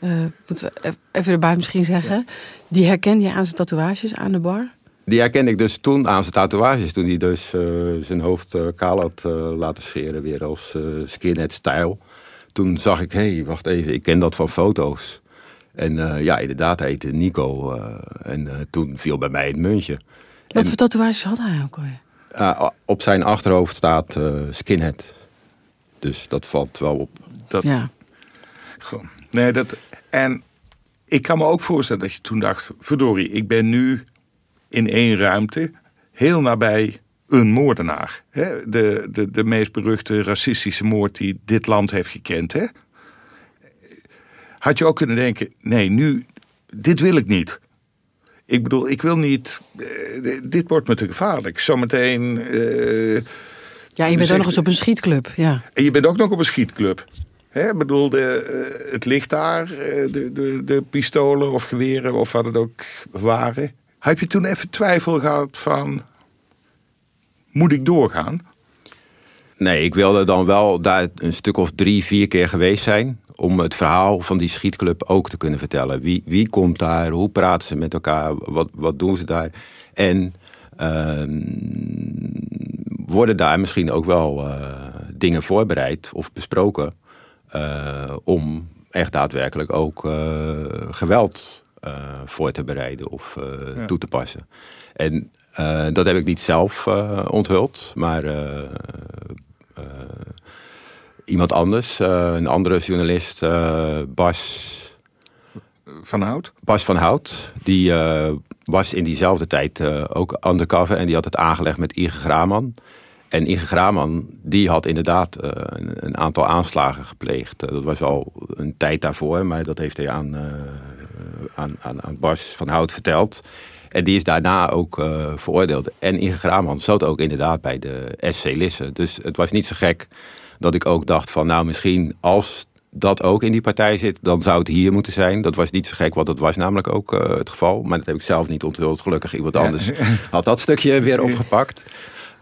Uh, moeten we even erbij misschien zeggen. Ja. Die herkende je aan zijn tatoeages aan de bar? Die herkende ik dus toen aan zijn tatoeages. Toen hij dus uh, zijn hoofd uh, kaal had laten scheren. Weer als skinhead style. Toen zag ik, hé, hey, wacht even. Ik ken dat van foto's. En ja, inderdaad, hij heette Nico. en toen viel bij mij het muntje. Wat voor tatoeages had hij ook alweer? Uh, op zijn achterhoofd staat uh, skinhead. Dus dat valt wel op. Dat, ja. Goh. Nee, dat, en ik kan me ook voorstellen dat je toen dacht... verdorie, ik ben nu in één ruimte, heel nabij een moordenaar. Hè? De, de, de meest beruchte racistische moord die dit land heeft gekend. Hè? Had je ook kunnen denken, nee, nu, dit wil ik niet. Ik bedoel, ik wil niet, eh, dit wordt me te gevaarlijk. Zometeen... eh, Ja, je bent ook nog eens op een schietclub. Ja. en je bent ook nog op een schietclub. Hè, ik bedoel, de, eh, het ligt daar, de, de, de pistolen of geweren of wat het ook waren. Heb je toen even twijfel gehad van, moet ik doorgaan? Nee, ik wilde dan wel daar een stuk of drie, vier keer geweest zijn. Om het verhaal van die schietclub ook te kunnen vertellen. Wie, wie komt daar? Hoe praten ze met elkaar? Wat, wat doen ze daar? En ehm, worden daar misschien ook wel eh, dingen voorbereid of besproken. eh, om echt daadwerkelijk ook eh, geweld voor te bereiden of Ja. toe te passen. En dat heb ik niet zelf onthuld, maar iemand anders, eh, een andere journalist, eh, Bas, Van Hout? Bas van Hout, die eh, was in diezelfde tijd ook undercover en die had het aangelegd met Ige Graman. En Ige Graman, die had inderdaad een, een aantal aanslagen gepleegd. Dat was al een tijd daarvoor, maar dat heeft hij aan, aan, aan, aan Bas van Hout verteld. En die is daarna ook veroordeeld. En Inge Graman zat ook inderdaad bij de SC Lisse. Dus het was niet zo gek dat ik ook dacht van... nou, misschien als dat ook in die partij zit, dan zou het hier moeten zijn. Dat was niet zo gek, want dat was namelijk ook eh, het geval. Maar dat heb ik zelf niet onthuld. Gelukkig iemand anders had dat stukje weer opgepakt.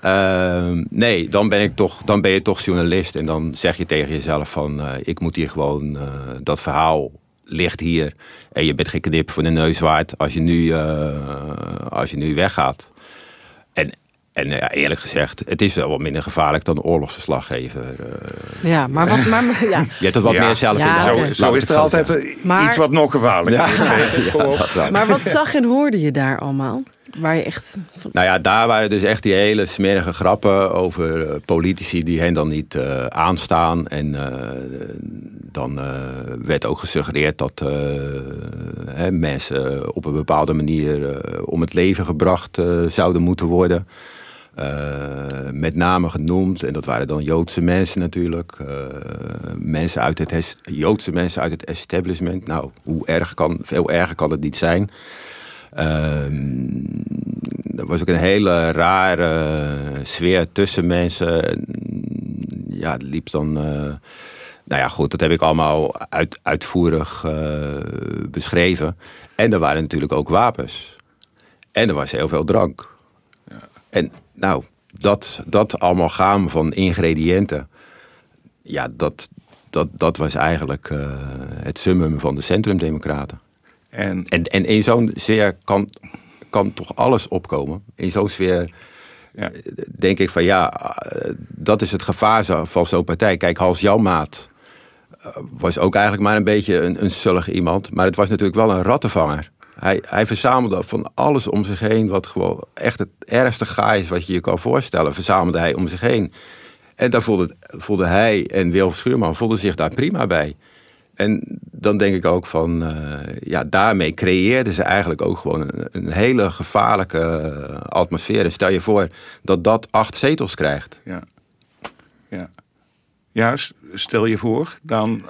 Ehm, nee, dan ben, ik toch, dan ben je toch journalist. En dan zeg je tegen jezelf van... eh, ik moet hier gewoon... eh, dat verhaal ligt hier. En je bent geen knip voor de neus waard als je nu, als je nu weggaat. En, en ja, eerlijk gezegd, het is wel wat minder gevaarlijk dan oorlogsverslaggever. eh. Ja, maar wat. Maar, ja. je hebt het wat Ja. meer zelf Ja, in de. Zo, is er altijd eh, Maar- iets wat nog gevaarlijker is. Kom op. Ja. Maar wat zag en hoorde je daar allemaal? Waar je echt. Van, Nou ja, daar waren dus echt die hele smerige grappen over eh, politici die hen dan niet eh, aanstaan. En eh, dan eh, werd ook gesuggereerd dat eh, hè, mensen op een bepaalde manier eh, om het leven gebracht eh, zouden moeten worden. Eh, met name genoemd, en dat waren dan Joodse mensen natuurlijk. eh, mensen uit het Joodse mensen uit het establishment. Nou, hoe erg kan, veel erger kan het niet zijn. Ehm, er was ook een hele rare sfeer tussen mensen. En, Ja, het liep dan. eh, nou ja, goed, dat heb ik allemaal uit, uitvoerig beschreven. En er waren natuurlijk ook wapens. En er was heel veel drank. En nou, dat, dat allemaal gaan van ingrediënten. Ja, dat, dat, dat was eigenlijk eh, het summum van de centrumdemocraten. En En, en in zo'n sfeer kan, kan toch alles opkomen. In zo'n sfeer Ja. denk ik van ja, eh, dat is het gevaar van zo'n partij. Kijk, Hans Janmaat eh, was ook eigenlijk maar een beetje een, een sullig iemand. Maar het was natuurlijk wel een rattenvanger. Hij, hij verzamelde van alles om zich heen, wat gewoon echt het ergste gaai is wat je je kan voorstellen, verzamelde hij om zich heen. En daar voelde, voelde hij en Wil Schuurman voelden zich daar prima bij. En dan denk ik ook van, eh, ja, daarmee creëerden ze eigenlijk ook gewoon een, een hele gevaarlijke eh, atmosfeer. En stel je voor dat dat acht zetels krijgt. ja. Ja. ja, stel je voor, dan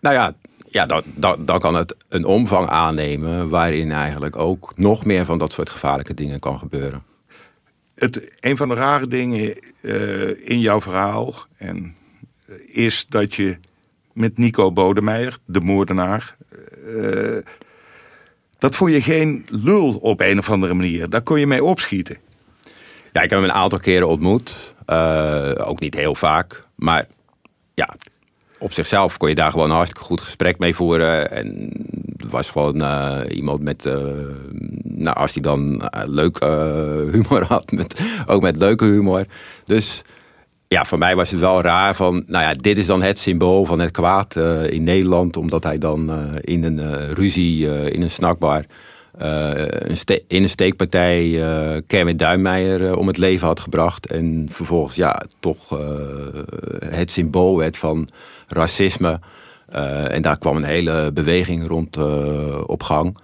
Nou ja, ja dan, dan, dan kan het een omvang aannemen waarin eigenlijk ook nog meer van dat soort gevaarlijke dingen kan gebeuren. het, een van de rare dingen eh, in jouw verhaal en, eh, is dat je met Nico Bodemeijer, de moordenaar, eh, dat vond je geen lul op een of andere manier. Daar kon je mee opschieten. Ja, ik heb hem een aantal keren ontmoet. Ook niet heel vaak. Maar ja, op zichzelf kon je daar gewoon een hartstikke goed gesprek mee voeren. En was gewoon eh, iemand met... eh, nou, als hij dan eh, leuk humor had. Met, ook met leuke humor. Dus ja, voor mij was het wel raar van... Nou ja, dit is dan het symbool van het kwaad in Nederland. Omdat hij dan in een ruzie, in een snackbar... ste- in een steekpartij eh Kermit Duinmeijer om het leven had gebracht. En vervolgens ja, toch het symbool werd van racisme. Eh, en daar kwam een hele beweging rond eh, op gang.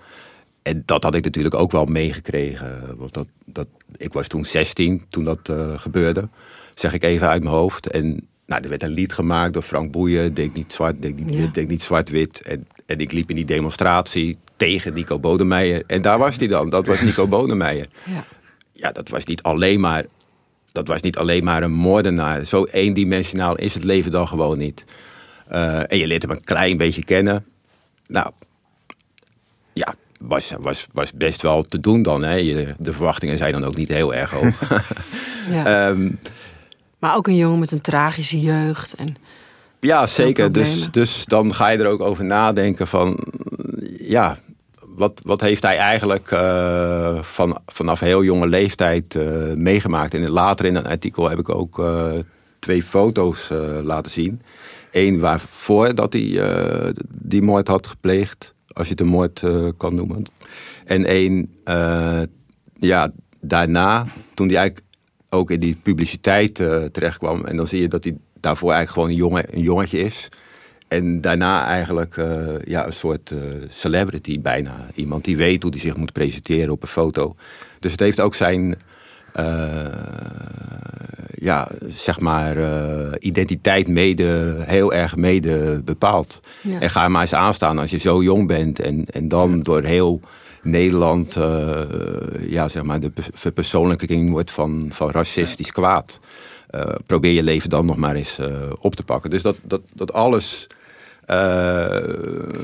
en dat had ik natuurlijk ook wel meegekregen. Want dat, dat, ik was toen 16 toen dat uh, gebeurde. Zeg ik even uit mijn hoofd. En nou, er werd een lied gemaakt door Frank Boeien. Denk niet zwart, denk niet, ja. denk niet zwart-wit. En, en ik liep in die demonstratie tegen Nico Bodemeijer. En daar was hij dan. Dat was Nico Bodemeijer. Ja. ja, dat was niet alleen maar dat was niet alleen maar een moordenaar. Zo eendimensionaal is het leven dan gewoon niet. Uh, en je leert hem een klein beetje kennen. Nou, ja, was, was, was best wel te doen dan. Hè. Je, de verwachtingen zijn dan ook niet heel erg hoog. ja. um, maar ook een jongen met een tragische jeugd. En ja, zeker. Dus, dus dan ga je er ook over nadenken van... Ja, wat, wat heeft hij eigenlijk uh, van, vanaf heel jonge leeftijd uh, meegemaakt? En later in een artikel heb ik ook uh, twee foto's laten zien. Eén waarvoor dat hij die moord had gepleegd, als je het een moord kan noemen. En één ja, daarna, toen hij eigenlijk ook in die publiciteit terechtkwam. En dan zie je dat hij daarvoor eigenlijk gewoon een, jongen, een jongetje is. En daarna eigenlijk ja, een soort celebrity bijna. Iemand die weet hoe hij zich moet presenteren op een foto. Dus het heeft ook zijn, ja, zeg maar, identiteit mede, heel erg mede bepaald. Ja. En ga maar eens aanstaan als je zo jong bent en, en dan door heel Nederland, ja, zeg maar, de verpersoonlijking wordt van, van racistisch kwaad. probeer je leven dan nog maar eens op te pakken. Dus dat, dat, dat alles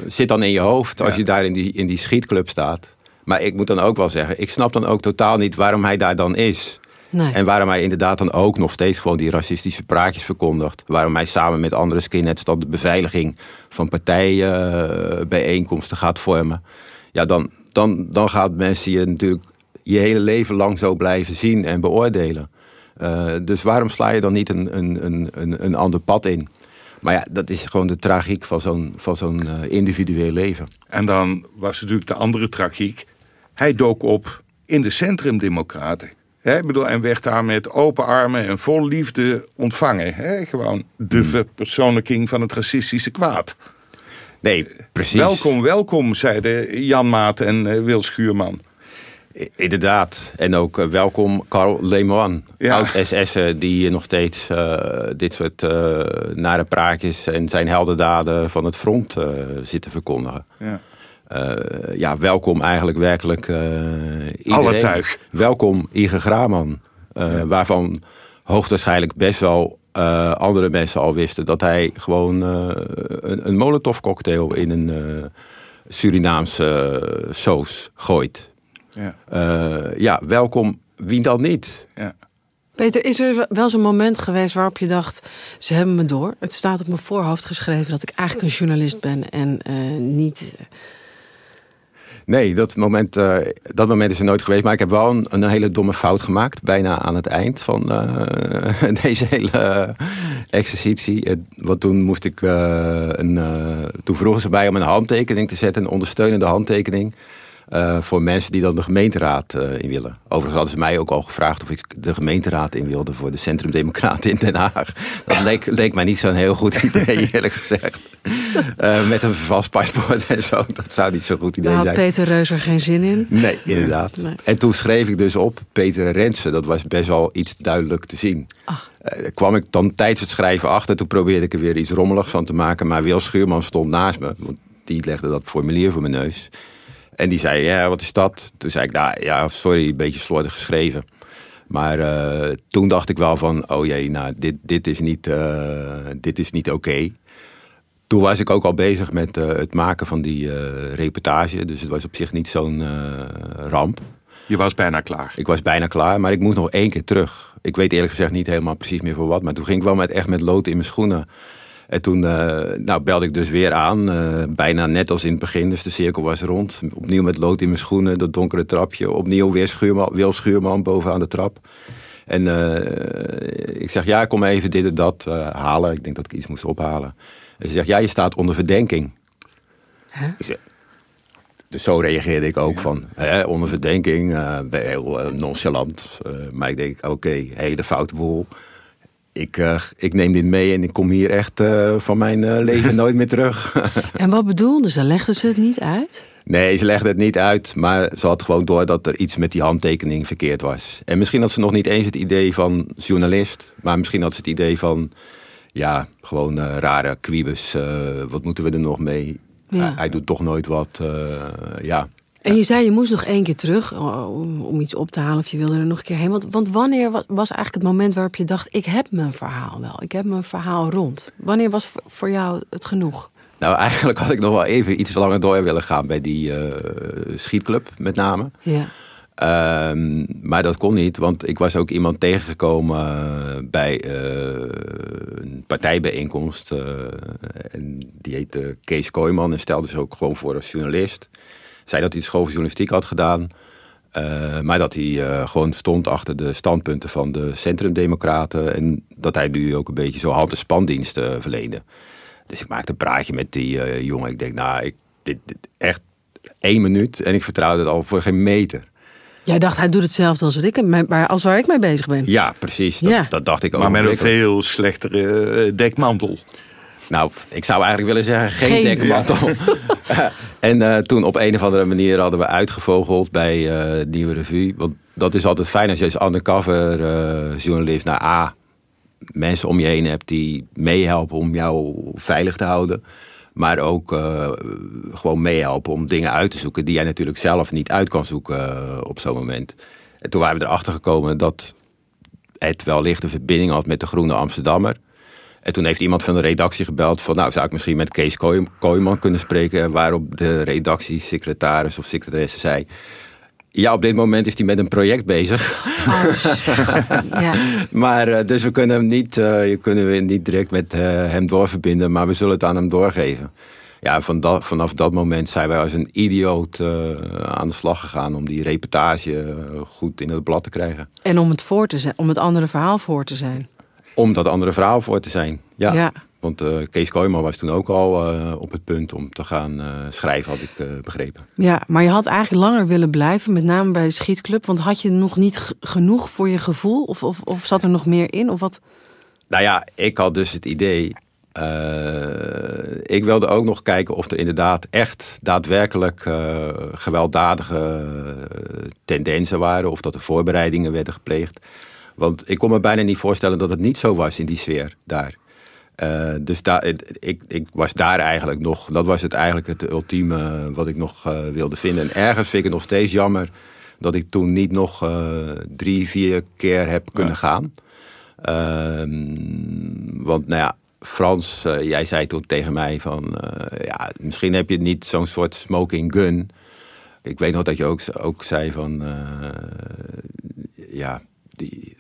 zit dan in je hoofd als je daar in die, in die schietclub staat. Maar ik moet dan ook wel zeggen, ik snap dan ook totaal niet waarom hij daar dan is. Nee. En waarom hij inderdaad dan ook nog steeds gewoon die racistische praatjes verkondigt. Waarom hij samen met andere skinheads dan de beveiliging van partijbijeenkomsten gaat vormen. Ja, dan, dan, dan gaat mensen je natuurlijk je hele leven lang zo blijven zien en beoordelen. Uh, dus waarom sla je dan niet een, een, een, een ander pad in? Maar ja, dat is gewoon de tragiek van zo'n zo'n uh, individueel leven. En dan was natuurlijk de andere tragiek. Hij dook op in de centrumdemocraten. He, bedoel, en werd daar met open armen en vol liefde ontvangen. He, gewoon de hmm. verpersoonlijking van het racistische kwaad. Nee, precies. Welkom, welkom, zeiden Jan Maat en uh, Wil Schuurman. Inderdaad. En ook uh, welkom Carl Lemoine, ja. oud-SS'er... die nog steeds uh, dit soort nare praatjes... en zijn heldendaden van het front zit te verkondigen. Ja. Ja, welkom eigenlijk werkelijk iedereen. Alle tuig. Welkom Ige Graman. Ja. Waarvan hoogstwaarschijnlijk best wel andere mensen al wisten... dat hij gewoon een, een molotov cocktail in een Surinaamse soos gooit... Ja, uh, ja welkom. Wie dan niet? Ja. Peter, is er wel zo'n moment geweest waarop je dacht: ze hebben me door? Het staat op mijn voorhoofd geschreven dat ik eigenlijk een journalist ben en uh, niet. Nee, dat moment, uh, dat moment is er nooit geweest. Maar ik heb wel een, hele domme fout gemaakt. Bijna aan het eind van uh, deze hele exercitie. Want toen moest ik een. toen vroegen ze mij om een handtekening te zetten. Een ondersteunende handtekening. Uh, voor mensen die dan de gemeenteraad uh, in willen. Overigens hadden ze mij ook al gevraagd of ik de gemeenteraad in wilde voor de Centrum Democraten in Den Haag. Dat leek, leek mij niet zo'n heel goed idee, eerlijk gezegd. Uh, met een vast paspoort en zo. Dat zou niet zo'n goed idee zijn. had Peter Reus er geen zin in? Nee, inderdaad. Nee. En toen schreef ik dus op Peter Rensen. Dat was best wel iets duidelijk te zien. Ach. kwam ik dan tijdens het schrijven achter. Toen probeerde ik er weer iets rommeligs van te maken. Maar Wil Schuurman stond naast me. Want die legde dat formulier voor mijn neus. En die zei, ja, wat is dat? Toen zei ik, nou ja, sorry, een beetje slordig geschreven. Maar uh, toen dacht ik wel van, oh jee, nou, dit, dit is niet, uh, dit is niet oké. Okay. Toen was ik ook al bezig met uh, het maken van die reportage. Dus het was op zich niet zo'n ramp. Je was bijna klaar. Ik was bijna klaar, maar ik moest nog één keer terug. Ik weet eerlijk gezegd niet helemaal precies meer voor wat. Maar toen ging ik wel met, echt met lood in mijn schoenen en toen uh, nou, belde ik dus weer aan, uh, bijna net als in het begin. Dus de cirkel was rond. Opnieuw met lood in mijn schoenen, dat donkere trapje. Opnieuw weer schuurman, Wil Schuurman bovenaan de trap. En uh, ik zeg, ja, kom even dit en dat halen. Ik denk dat ik iets moest ophalen. En ze zegt, ja, je staat onder verdenking. Huh? Zeg, dus zo reageerde ik ook van, hè, onder verdenking, heel nonchalant. maar ik denk, oké, okay, hele foute boel ik, uh, ik neem dit mee en ik kom hier echt uh, van mijn uh, leven nooit meer terug. en wat bedoelden ze? Legden ze het niet uit? Nee, ze legde het niet uit, maar ze had gewoon door dat er iets met die handtekening verkeerd was. En misschien had ze nog niet eens het idee van journalist, maar misschien had ze het idee van, ja, gewoon eh, rare kwiebes. eh, wat moeten we er nog mee? Ja. Hij, hij doet toch nooit wat. eh, ja. En je zei je moest nog één keer terug oh, om, om iets op te halen of je wilde er nog een keer heen. Want, want wanneer wa- was eigenlijk het moment waarop je dacht: ik heb mijn verhaal wel, ik heb mijn verhaal rond? Wanneer was voor- jou het genoeg? Nou, eigenlijk had ik nog wel even iets langer door willen gaan bij die eh, schietclub, met name. Ja. Ehm, maar dat kon niet, want ik was ook iemand tegengekomen bij eh, een partijbijeenkomst. eh, en die heette Kees Kooijman en stelde zich ook gewoon voor als journalist. Zei dat hij de school voor journalistiek had gedaan. eh, maar dat hij eh, gewoon stond achter de standpunten van de centrumdemocraten. En dat hij nu ook een beetje zo hand- en spandiensten verleende. Dus ik maakte een praatje met die eh, jongen. Ik denk, nou, ik, dit, dit- echt één minuut. En ik vertrouwde het al voor geen meter. Jij dacht, hij doet hetzelfde als, wat ik, maar als waar ik mee bezig ben. Ja, precies. Dat, Ja. dat dacht ik ook. Maar met een veel slechtere eh, dekmantel. Nou, ik zou eigenlijk willen zeggen, geen, Geen. dekmantel. en eh, toen op een of andere manier hadden we uitgevogeld bij eh Nieuwe Revue. Want dat is altijd fijn als je als undercover eh, journalist naar A... mensen om je heen hebt die meehelpen om jou veilig te houden. Maar ook gewoon meehelpen om dingen uit te zoeken... die jij natuurlijk zelf niet uit kan zoeken op zo'n moment. En toen waren we erachter gekomen dat het wellicht een verbinding had met de Groene Amsterdammer. En toen heeft iemand van de redactie gebeld van... nou, zou ik misschien met Kees Kooi- Kooijman kunnen spreken... waarop de redactiesecretaris of secretaresse zei... ja, op dit moment is hij met een project bezig. Ja. maar eh, dus we kunnen hem niet, eh, je kunnen we niet direct met eh, hem doorverbinden... maar we zullen het aan hem doorgeven. Ja, van dat, vanaf dat moment zijn wij als een idioot eh, aan de slag gegaan... om die reportage goed in het blad te krijgen. En om het, voor te zijn, om het andere verhaal voor te zijn. Om dat andere verhaal voor te zijn. Ja. Ja. Want eh, Kees Kooijman was toen ook al eh, op het punt om te gaan eh, schrijven, had ik begrepen. Ja, maar je had eigenlijk langer willen blijven, met name bij de schietclub. Want had je nog niet genoeg voor je gevoel? Of, of, of zat er nog meer in? Of wat? Nou ja, ik had dus het idee. ik wilde ook nog kijken of er inderdaad echt daadwerkelijk gewelddadige tendensen waren. Of dat er voorbereidingen werden gepleegd. Want ik kon me bijna niet voorstellen dat het niet zo was in die sfeer daar. Eh, dus daar, ik, ik was daar eigenlijk nog, dat was het eigenlijk het ultieme wat ik nog eh, wilde vinden. En ergens vind ik het nog steeds jammer dat ik toen niet nog eh, drie, vier keer heb kunnen gaan. Ehm, want nou ja, Frans, eh, jij zei toen tegen mij van, eh, ja, misschien heb je niet zo'n soort smoking gun. Ik weet nog dat je ook, ook zei van, eh, ja, die,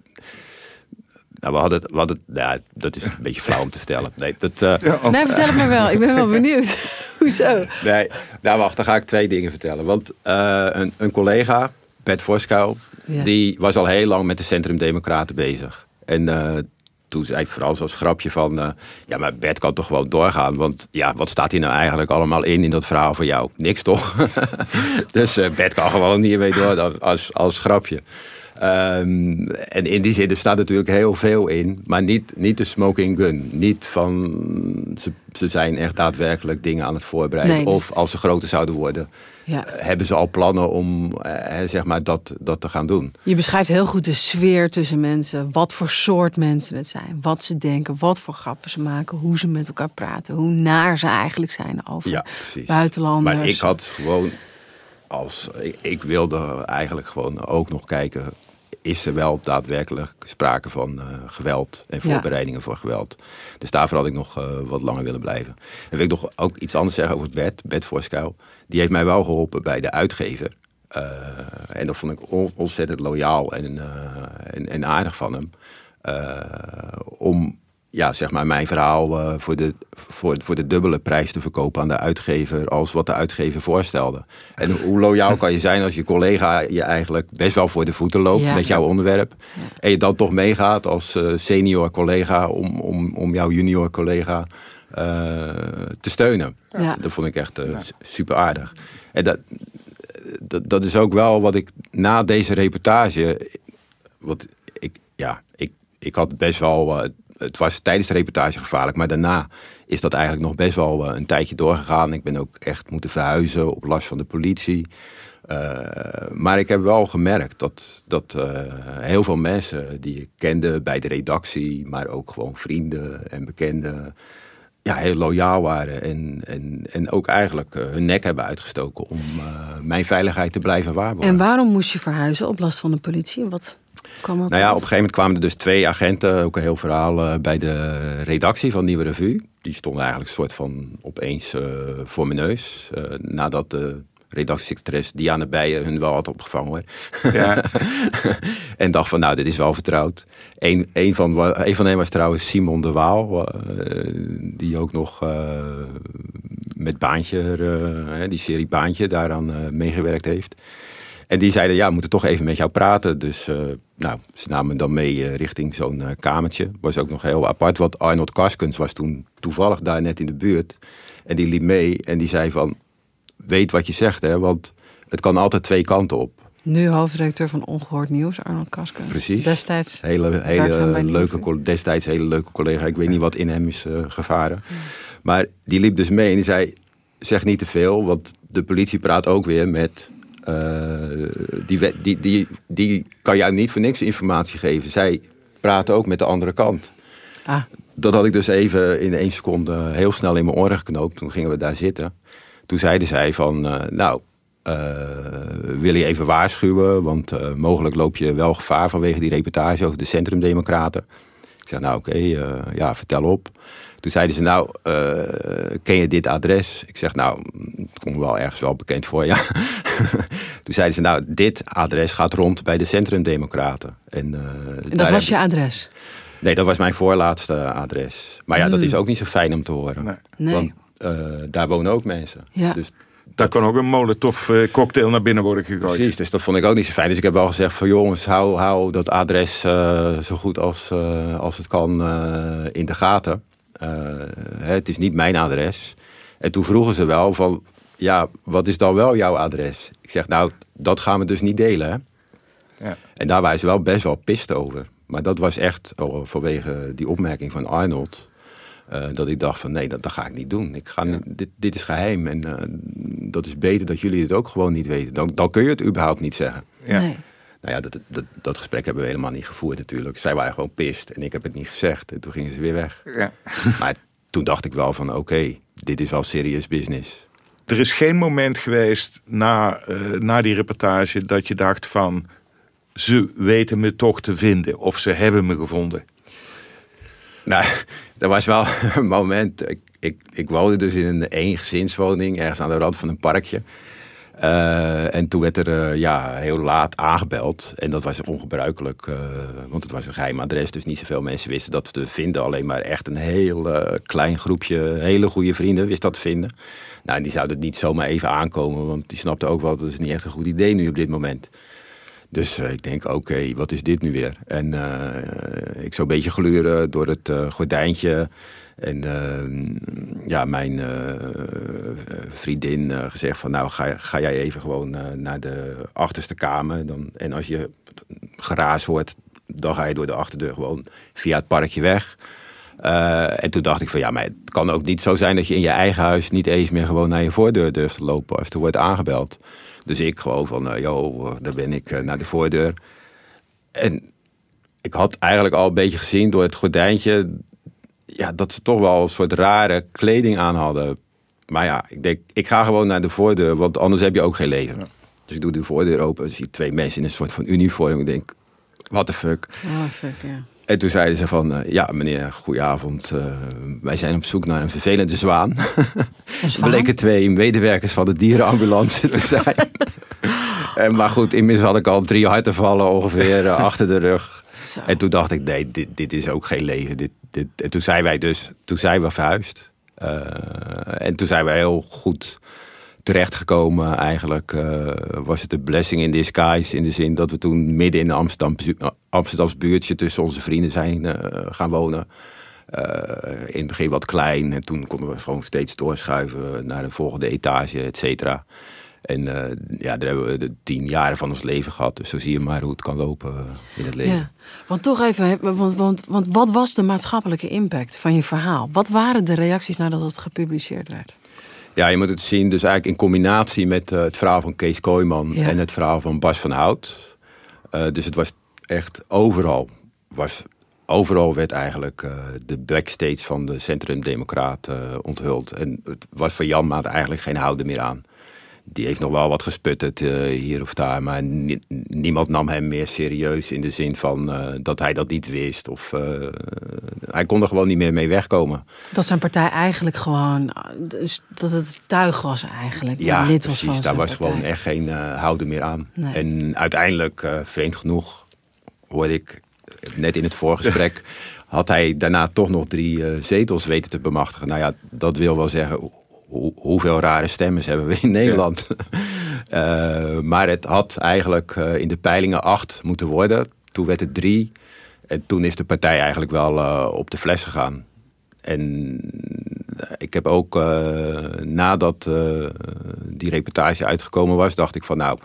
nou, we hadden, we hadden, ja, dat is een beetje flauw om te vertellen. Nee, dat, eh, Nee, vertel het maar wel. Ik ben wel benieuwd. Hoezo? Nee, nou wacht, dan ga ik twee dingen vertellen. Want eh, een, een collega, Bert Voskuil, Ja. die was al heel lang met de Centrum Democraten bezig. En eh, toen zei ik vooral zoals grapje van, ja maar Bert kan toch gewoon doorgaan. Want ja, wat staat hier nou eigenlijk allemaal in in dat verhaal van jou? Niks toch? dus eh, Bert kan gewoon hiermee door als, als grapje. Ehm, en in die zin, er staat natuurlijk heel veel in, maar niet, niet de smoking gun. Niet van, ze, ze zijn echt daadwerkelijk dingen aan het voorbereiden. Nee, Of als ze groter zouden worden, Ja. eh, hebben ze al plannen om eh, zeg maar dat, dat te gaan doen. Je beschrijft heel goed de sfeer tussen mensen. Wat voor soort mensen het zijn. Wat ze denken. Wat voor grappen ze maken. Hoe ze met elkaar praten. Hoe naar ze eigenlijk zijn over Ja, buitenlanders. Maar ik had gewoon als ik, ik wilde eigenlijk gewoon ook nog kijken. Is er wel daadwerkelijk sprake van eh, geweld en Ja. voorbereidingen voor geweld? Dus daarvoor had ik nog eh, wat langer willen blijven. En wil ik nog ook iets anders zeggen over Bert, Bert Voorskuil. Die heeft mij wel geholpen bij de uitgever. Eh, en dat vond ik on- ontzettend loyaal en, en, en aardig van hem. Om ja, zeg maar mijn verhaal eh, voor, de, voor, voor de dubbele prijs te verkopen aan de uitgever als wat de uitgever voorstelde. En hoe loyaal kan je zijn als je collega je eigenlijk best wel voor de voeten loopt Ja. met jouw onderwerp. En je dan toch meegaat als eh, senior collega om, om, om jouw junior collega eh, te steunen. Ja. Dat vond ik echt eh, super aardig. En dat, dat, dat is ook wel wat ik na deze reportage. Wat ik, ja, ik, ik had best wel. Eh, het was tijdens de reportage gevaarlijk, maar daarna is dat eigenlijk nog best wel eh, een tijdje doorgegaan. Ik ben ook echt moeten verhuizen op last van de politie. Uh, maar ik heb wel gemerkt dat, dat uh, heel veel mensen die ik kende bij de redactie, maar ook gewoon vrienden en bekenden, ja, heel loyaal waren. En, en, en ook eigenlijk hun nek hebben uitgestoken om mijn veiligheid te blijven waarborgen. En waarom moest je verhuizen op last van de politie? Wat kwam er nou ja, op een gegeven moment kwamen er dus twee agenten, ook een heel verhaal, bij de redactie van Nieuwe Revue. Die stonden eigenlijk een soort van opeens voor mijn neus. nadat de redactiesecretaris Diana Beijer hun wel had opgevangen. Hoor. Ja. en dacht van, nou, dit is wel vertrouwd. Een, een, van, een van hen was trouwens Simon de Waal. Uh, die ook nog uh, met Baantje, uh, die serie Baantje, daaraan meegewerkt heeft. En die zeiden, ja, we moeten toch even met jou praten. Dus nou, ze namen dan mee richting zo'n kamertje. Was ook nog heel apart, want Arnold Karskens was toen toevallig daar net in de buurt. En die liep mee en die zei van, weet wat je zegt, hè, want het kan altijd twee kanten op. Nu hoofdredacteur van Ongehoord Nieuws, Arnold Kaskens. Precies. Destijds. Hele, hele leuke, destijds hele leuke collega. Ik weet niet wat in hem is gevaren. Maar die liep dus mee en die zei: zeg niet te veel, want de politie praat ook weer met. Uh, die, die, die, die kan jou niet voor niks informatie geven. Zij praten ook met de andere kant. Ah. Dat had ik dus even in één seconde heel snel in mijn oren geknoopt. Toen gingen we daar zitten. Toen zeiden zij van, uh, nou, uh, wil je even waarschuwen, want uh, mogelijk loop je wel gevaar vanwege die reportage over de centrumdemocraten. Ik zeg, nou oké, okay, ja, vertel op. Toen zeiden ze, nou, ken je dit adres? Ik zeg, nou, het komt wel ergens wel bekend voor, ja. Toen zeiden ze, nou, dit adres gaat rond bij de centrumdemocraten. En, en dat was je adres? Nee, dat was mijn voorlaatste adres. Maar ja, dat hmm. is ook niet zo fijn om te horen. Nee. nee. Want uh, daar wonen ook mensen. Ja. Dus daar kan ook een molotov cocktail naar binnen worden gegooid. Precies, dus dat vond ik ook niet zo fijn. Dus ik heb wel gezegd van jongens, hou, hou dat adres uh, zo goed als, als het kan in de gaten. Het is niet mijn adres. En toen vroegen ze wel van, ja, wat is dan wel jouw adres? Ik zeg, nou, dat gaan we dus niet delen. Hè? Ja. En daar waren ze wel best wel pist over. Maar dat was echt oh, vanwege die opmerking van Arnold. Uh, dat ik dacht van nee, dat, dat ga ik niet doen. Ik ga, dit, dit is geheim en uh, dat is beter dat jullie het ook gewoon niet weten. Dan, dan kun je het überhaupt niet zeggen. Ja. Nee. Nou ja, dat, dat, dat, gesprek hebben we helemaal niet gevoerd natuurlijk. Zij waren gewoon pist en ik heb het niet gezegd. En toen gingen ze weer weg. Ja. Maar toen dacht ik wel van oké, okay, dit is wel serious business. Er is geen moment geweest na, uh, na die reportage dat je dacht van... ze weten me toch te vinden of ze hebben me gevonden. Nou, er was wel een moment. Ik, ik, ik woonde dus in een eengezinswoning ergens aan de rand van een parkje. Uh, en toen werd er uh, ja, heel laat aangebeld. En dat was ongebruikelijk, uh, want het was een geheim adres. Dus niet zoveel mensen wisten dat te vinden. Alleen maar echt een heel klein groepje hele goede vrienden wist dat te vinden. Nou, en die zouden niet zomaar even aankomen. Want die snapten ook wel, dat is niet echt een goed idee nu op dit moment. Dus ik denk, oké, wat is dit nu weer? En ik zou een beetje gluren door het gordijntje. En ja, mijn vriendin gezegd van, nou ga, ga jij even gewoon naar de achterste kamer. Dan, en als je geraas hoort, dan ga je door de achterdeur gewoon via het parkje weg. en toen dacht ik van ja, maar het kan ook niet zo zijn dat je in je eigen huis niet eens meer gewoon naar je voordeur durft te lopen als er wordt aangebeld. Dus ik gewoon van, uh, joh, daar ben ik uh, naar de voordeur. En ik had eigenlijk al een beetje gezien door het gordijntje... Ja, dat ze toch wel een soort rare kleding aan hadden. Maar ja, ik denk, ik ga gewoon naar de voordeur, want anders heb je ook geen leven. Dus ik doe de voordeur open en zie twee mensen in een soort van uniform. Ik denk, what the fuck. Oh, fuck, ja. En toen zeiden ze van, uh, ja meneer, goedenavond. Uh, wij zijn op zoek naar een vervelende zwaan. Er bleken twee medewerkers van de dierenambulance te zijn. en, maar goed, inmiddels had ik al drie hartenvallen ongeveer uh, achter de rug. Zo. En toen dacht ik, nee, dit, dit is ook geen leven. Dit, en toen zijn wij dus, toen zijn we verhuisd. en toen zijn we heel goed terechtgekomen. Eigenlijk uh, was het een blessing in disguise. In de zin dat we toen midden in de Amsterdam, buurtje tussen onze vrienden zijn uh, gaan wonen. In het begin wat klein. En toen konden we gewoon steeds doorschuiven naar de volgende etage, et cetera. En eh, ja, daar hebben we de tien jaren van ons leven gehad. Dus zo zie je maar hoe het kan lopen eh, in het leven. Ja, want toch even, want, want, want wat was de maatschappelijke impact van je verhaal? Wat waren de reacties nadat het gepubliceerd werd? Ja, je moet het zien dus eigenlijk in combinatie met uh, het verhaal van Kees Kooijman Ja. en het verhaal van Bas van Hout. Uh, dus het was echt overal, was, overal werd eigenlijk uh, de backstage van de Centrum Democraat onthuld. En het was voor Jan Maat eigenlijk geen houden meer aan. Die heeft nog wel wat gesputterd hier of daar, maar ni niemand nam hem meer serieus in de zin van uh, dat hij dat niet wist. Of hij kon er gewoon niet meer mee wegkomen. Dat zijn partij eigenlijk gewoon, dus dat het tuig was eigenlijk. Ja, lid precies. Was daar was partij. gewoon echt geen houden meer aan. Nee. En uiteindelijk, vreemd genoeg, hoorde ik net in het voorgesprek... had hij daarna toch nog drie zetels weten te bemachtigen. Nou ja, dat wil wel zeggen... Hoe, hoeveel rare stemmen hebben we in Nederland? Ja. maar het had eigenlijk in de peilingen acht moeten worden. Toen werd het drie. En toen is de partij eigenlijk wel op de fles gegaan. En ik heb ook nadat die reportage uitgekomen was, dacht ik van nou,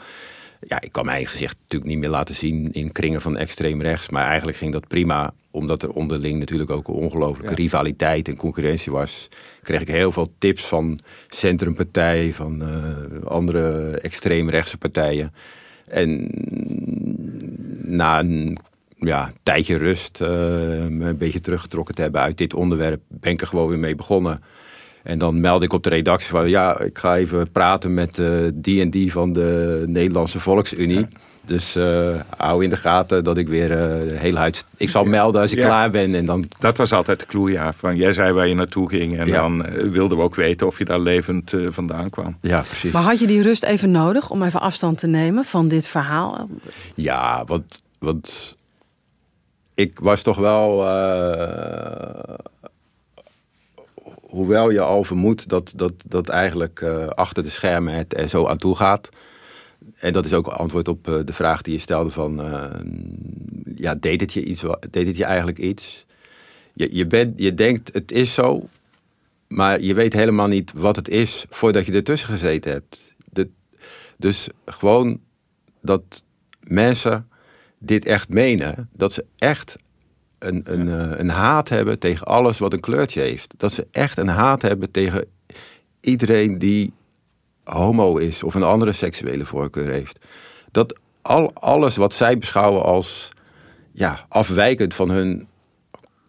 ja, ik kan mijn gezicht natuurlijk niet meer laten zien in kringen van extreem rechts. Maar eigenlijk ging dat prima, omdat er onderling natuurlijk ook een ongelooflijke ja. rivaliteit en concurrentie was. Kreeg ik heel veel tips van Centrumpartij, van uh, andere extreemrechtse partijen. En na een ja, tijdje rust, uh, me een beetje teruggetrokken te hebben uit dit onderwerp, ben ik er gewoon weer mee begonnen. En dan meld ik op de redactie van, ja, ik ga even praten met uh, die en die van de Nederlandse Volksunie. Ja. Dus uh, hou in de gaten dat ik weer uh, heel huid... Ik zal melden als ik Ja. klaar ben en dan... Dat was altijd de clue, ja. Van, jij zei waar je naartoe ging en Ja. dan eh, wilden we ook weten of je daar levend eh, vandaan kwam. Ja, precies. Maar had je die rust even nodig om even afstand te nemen van dit verhaal? Ja, want, want ik was toch wel. eh, hoewel je al vermoedt dat, dat, dat eigenlijk eh, achter de schermen het er zo aan toe gaat. En dat is ook antwoord op eh, de vraag die je stelde van... eh, ja, deed het je, iets, deed het je eigenlijk iets? Je, je, bent, je denkt het is zo, maar je weet helemaal niet wat het is... voordat je ertussen gezeten hebt. De, dus gewoon dat mensen dit echt menen. Dat ze echt een, een, eh, een haat hebben tegen alles wat een kleurtje heeft. Dat ze echt een haat hebben tegen iedereen die homo is of een andere seksuele voorkeur heeft. Dat al, alles wat zij beschouwen als ja, afwijkend van hun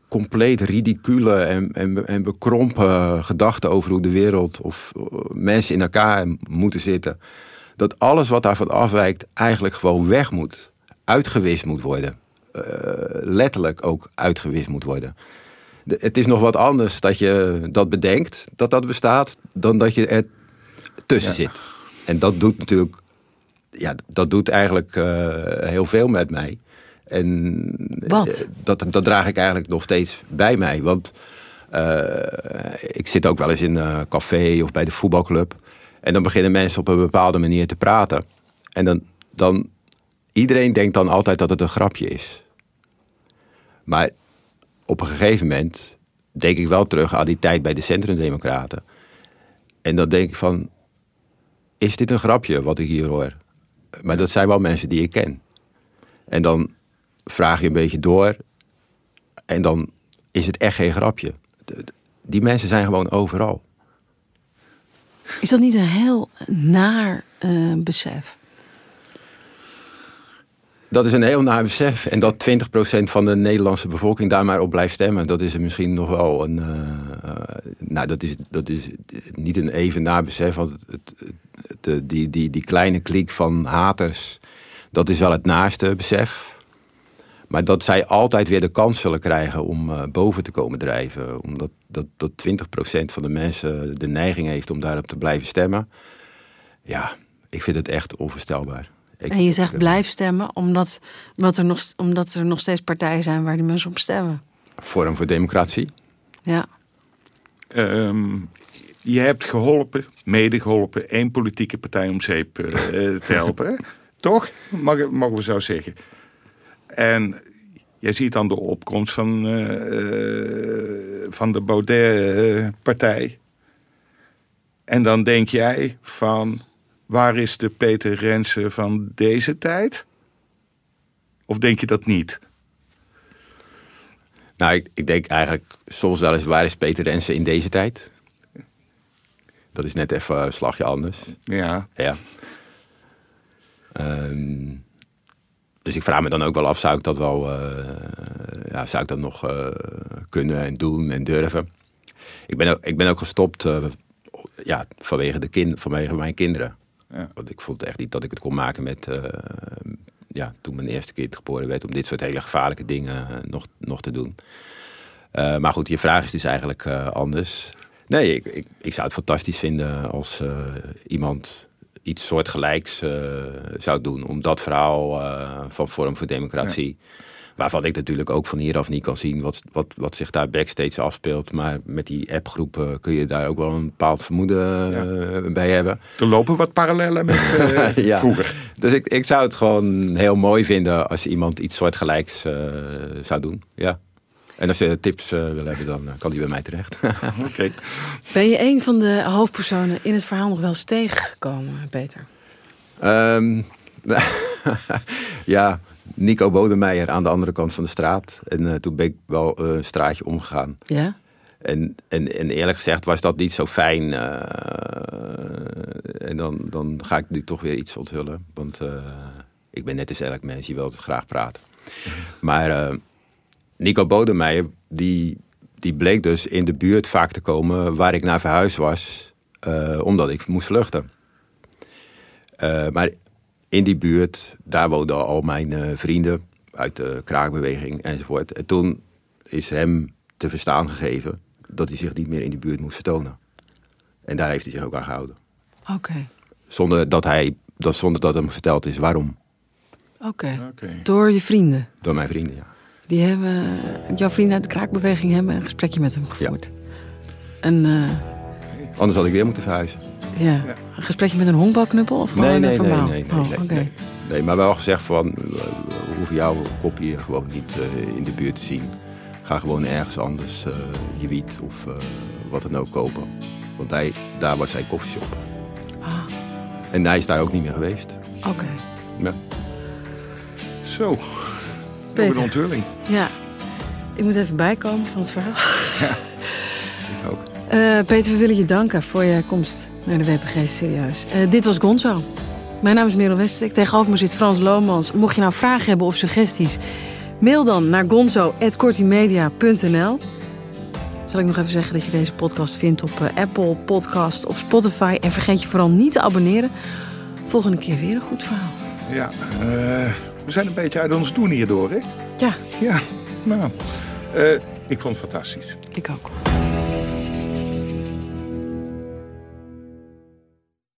compleet ridicule en, en, en bekrompen gedachten over hoe de wereld of eh, mensen in elkaar moeten zitten. Dat alles wat daarvan afwijkt eigenlijk gewoon weg moet. Uitgewist moet worden. Eh, letterlijk ook uitgewist moet worden. De- het is nog wat anders dat je dat bedenkt, dat dat bestaat, dan dat je er tussen zit. En dat doet natuurlijk, ja, dat doet eigenlijk eh, heel veel met mij. En Wat? eh, dat, dat draag ik eigenlijk nog steeds bij mij. Want eh, ik zit ook wel eens in een café of bij de voetbalclub. En dan beginnen mensen op een bepaalde manier te praten. En dan, dan iedereen denkt dan altijd dat het een grapje is. Maar op een gegeven moment denk ik wel terug aan die tijd bij de Centrumdemocraten. En dan denk ik van, is dit een grapje wat ik hier hoor? Maar dat zijn wel mensen die ik ken. En dan vraag je een beetje door. En dan is het echt geen grapje. Die mensen zijn gewoon overal. Is dat niet een heel naar eh, besef? Dat is een heel naar besef. En dat 20% van de Nederlandse bevolking daar maar op blijft stemmen. Dat is misschien nog wel een... eh, eh, nou, dat is, dat is niet een even naar besef. Want het, het, de- die, die, die kleine kliek van haters... dat is wel het naaste besef. Maar dat zij altijd weer de kans zullen krijgen om eh, boven te komen drijven. Omdat dat, dat 20% van de mensen de neiging heeft om daarop te blijven stemmen. Ja, ik vind het echt onvoorstelbaar. Ik- En je zegt ik- blijf stemmen, omdat, omdat, er nog, omdat er nog steeds partijen zijn waar die mensen op stemmen. Vorm voor democratie. Ja. Ehm, je hebt geholpen, mede geholpen, één politieke partij om zeep eh, te helpen. Toch? Mag, mogen we zo zeggen. En jij ziet dan de opkomst van, eh, eh, van de Baudet-partij. en dan denk jij van, waar is de Peter Rensen van deze tijd? Of denk je dat niet? Nou, ik, ik denk eigenlijk soms wel eens, waar is Peter Rensen in deze tijd? Dat is net even een slagje anders. Ja, Ja. Ehm, dus ik vraag me dan ook wel af, zou ik dat wel, eh, ja, zou ik dat nog eh, kunnen en doen en durven? Ik ben ook, ik ben ook gestopt eh, ja, vanwege, de kind, vanwege mijn kinderen. Ja. Want ik vond echt niet dat ik het kon maken met, eh, ja, toen mijn eerste kind geboren werd, om dit soort hele gevaarlijke dingen eh, nog, nog te doen. Eh, maar goed, je vraag is dus eigenlijk anders. Nee, ik, ik, ik zou het fantastisch vinden als iemand iets soortgelijks zou doen. Om dat verhaal van Forum voor Democratie. Waarvan ik natuurlijk ook van hieraf niet kan zien wat, wat, wat zich daar backstage afspeelt. Maar met die appgroepen kun je daar ook wel een bepaald vermoeden eh, bij hebben. er lopen wat parallellen met eh, Ja. vroeger. Dus ik, ik zou het gewoon heel mooi vinden als iemand iets soortgelijks eh zou doen. Ja. En als je tips eh, wil hebben, dan kan die bij mij terecht. Oké. Ben je een van de hoofdpersonen in het verhaal nog wel eens tegengekomen, Peter? Ehm, ja, Nico Bodemeijer aan de andere kant van de straat. En eh, toen ben ik wel een straatje omgegaan. Ja? En, en, en eerlijk gezegd was dat niet zo fijn. eh, en dan, dan ga ik nu toch weer iets onthullen. Want eh, ik ben net als elk mens, je wilt het graag praten. Maar Nico Bodemeijer, die, die bleek dus in de buurt vaak te komen waar ik naar verhuisd was. omdat ik moest vluchten. Maar in die buurt, daar woonden al mijn eh, vrienden uit de kraakbeweging enzovoort. En toen is hem te verstaan gegeven dat hij zich niet meer in die buurt moest vertonen. En daar heeft hij zich ook aan gehouden. Oké. Zonder dat, hij, dat, zonder dat hem verteld is waarom. Oké. Oké. Door je vrienden. Door mijn vrienden, ja. Die hebben, jouw vrienden uit de kraakbeweging hebben een gesprekje met hem gevoerd. En eh, Anders had ik weer moeten verhuizen. Ja, een gesprekje met een honkbalknuppel of Nee, een nee, nee, nee, nee, oh, nee, oké. nee. Nee, maar wel gezegd van, eh, we hoeven jouw kopje gewoon niet eh, in de buurt te zien. Ga gewoon ergens anders eh, je wiet of wat dan ook kopen. Want hij, daar was zijn koffieshop. Ah, En hij is daar ook niet meer geweest. oké. Ja. Zo, over de onthulling. Ja, ik moet even bijkomen van het verhaal. Ik ook. Peter, we willen je danken voor je komst naar de WPG Serieus. Eh, dit was Gonzo. Mijn naam is Merel Westerik. Tegenover me zit Frans Lomans. Mocht je nou vragen hebben of suggesties, mail dan naar gonzo.kortimedia.nl. Zal ik nog even zeggen dat je deze podcast vindt op eh, Apple Podcast of Spotify. En vergeet je vooral niet te abonneren. Volgende keer weer een goed verhaal. Ja, eh, we zijn een beetje uit ons doen hierdoor, hè? Ja, Ja, nou, ik vond het fantastisch. ik ook.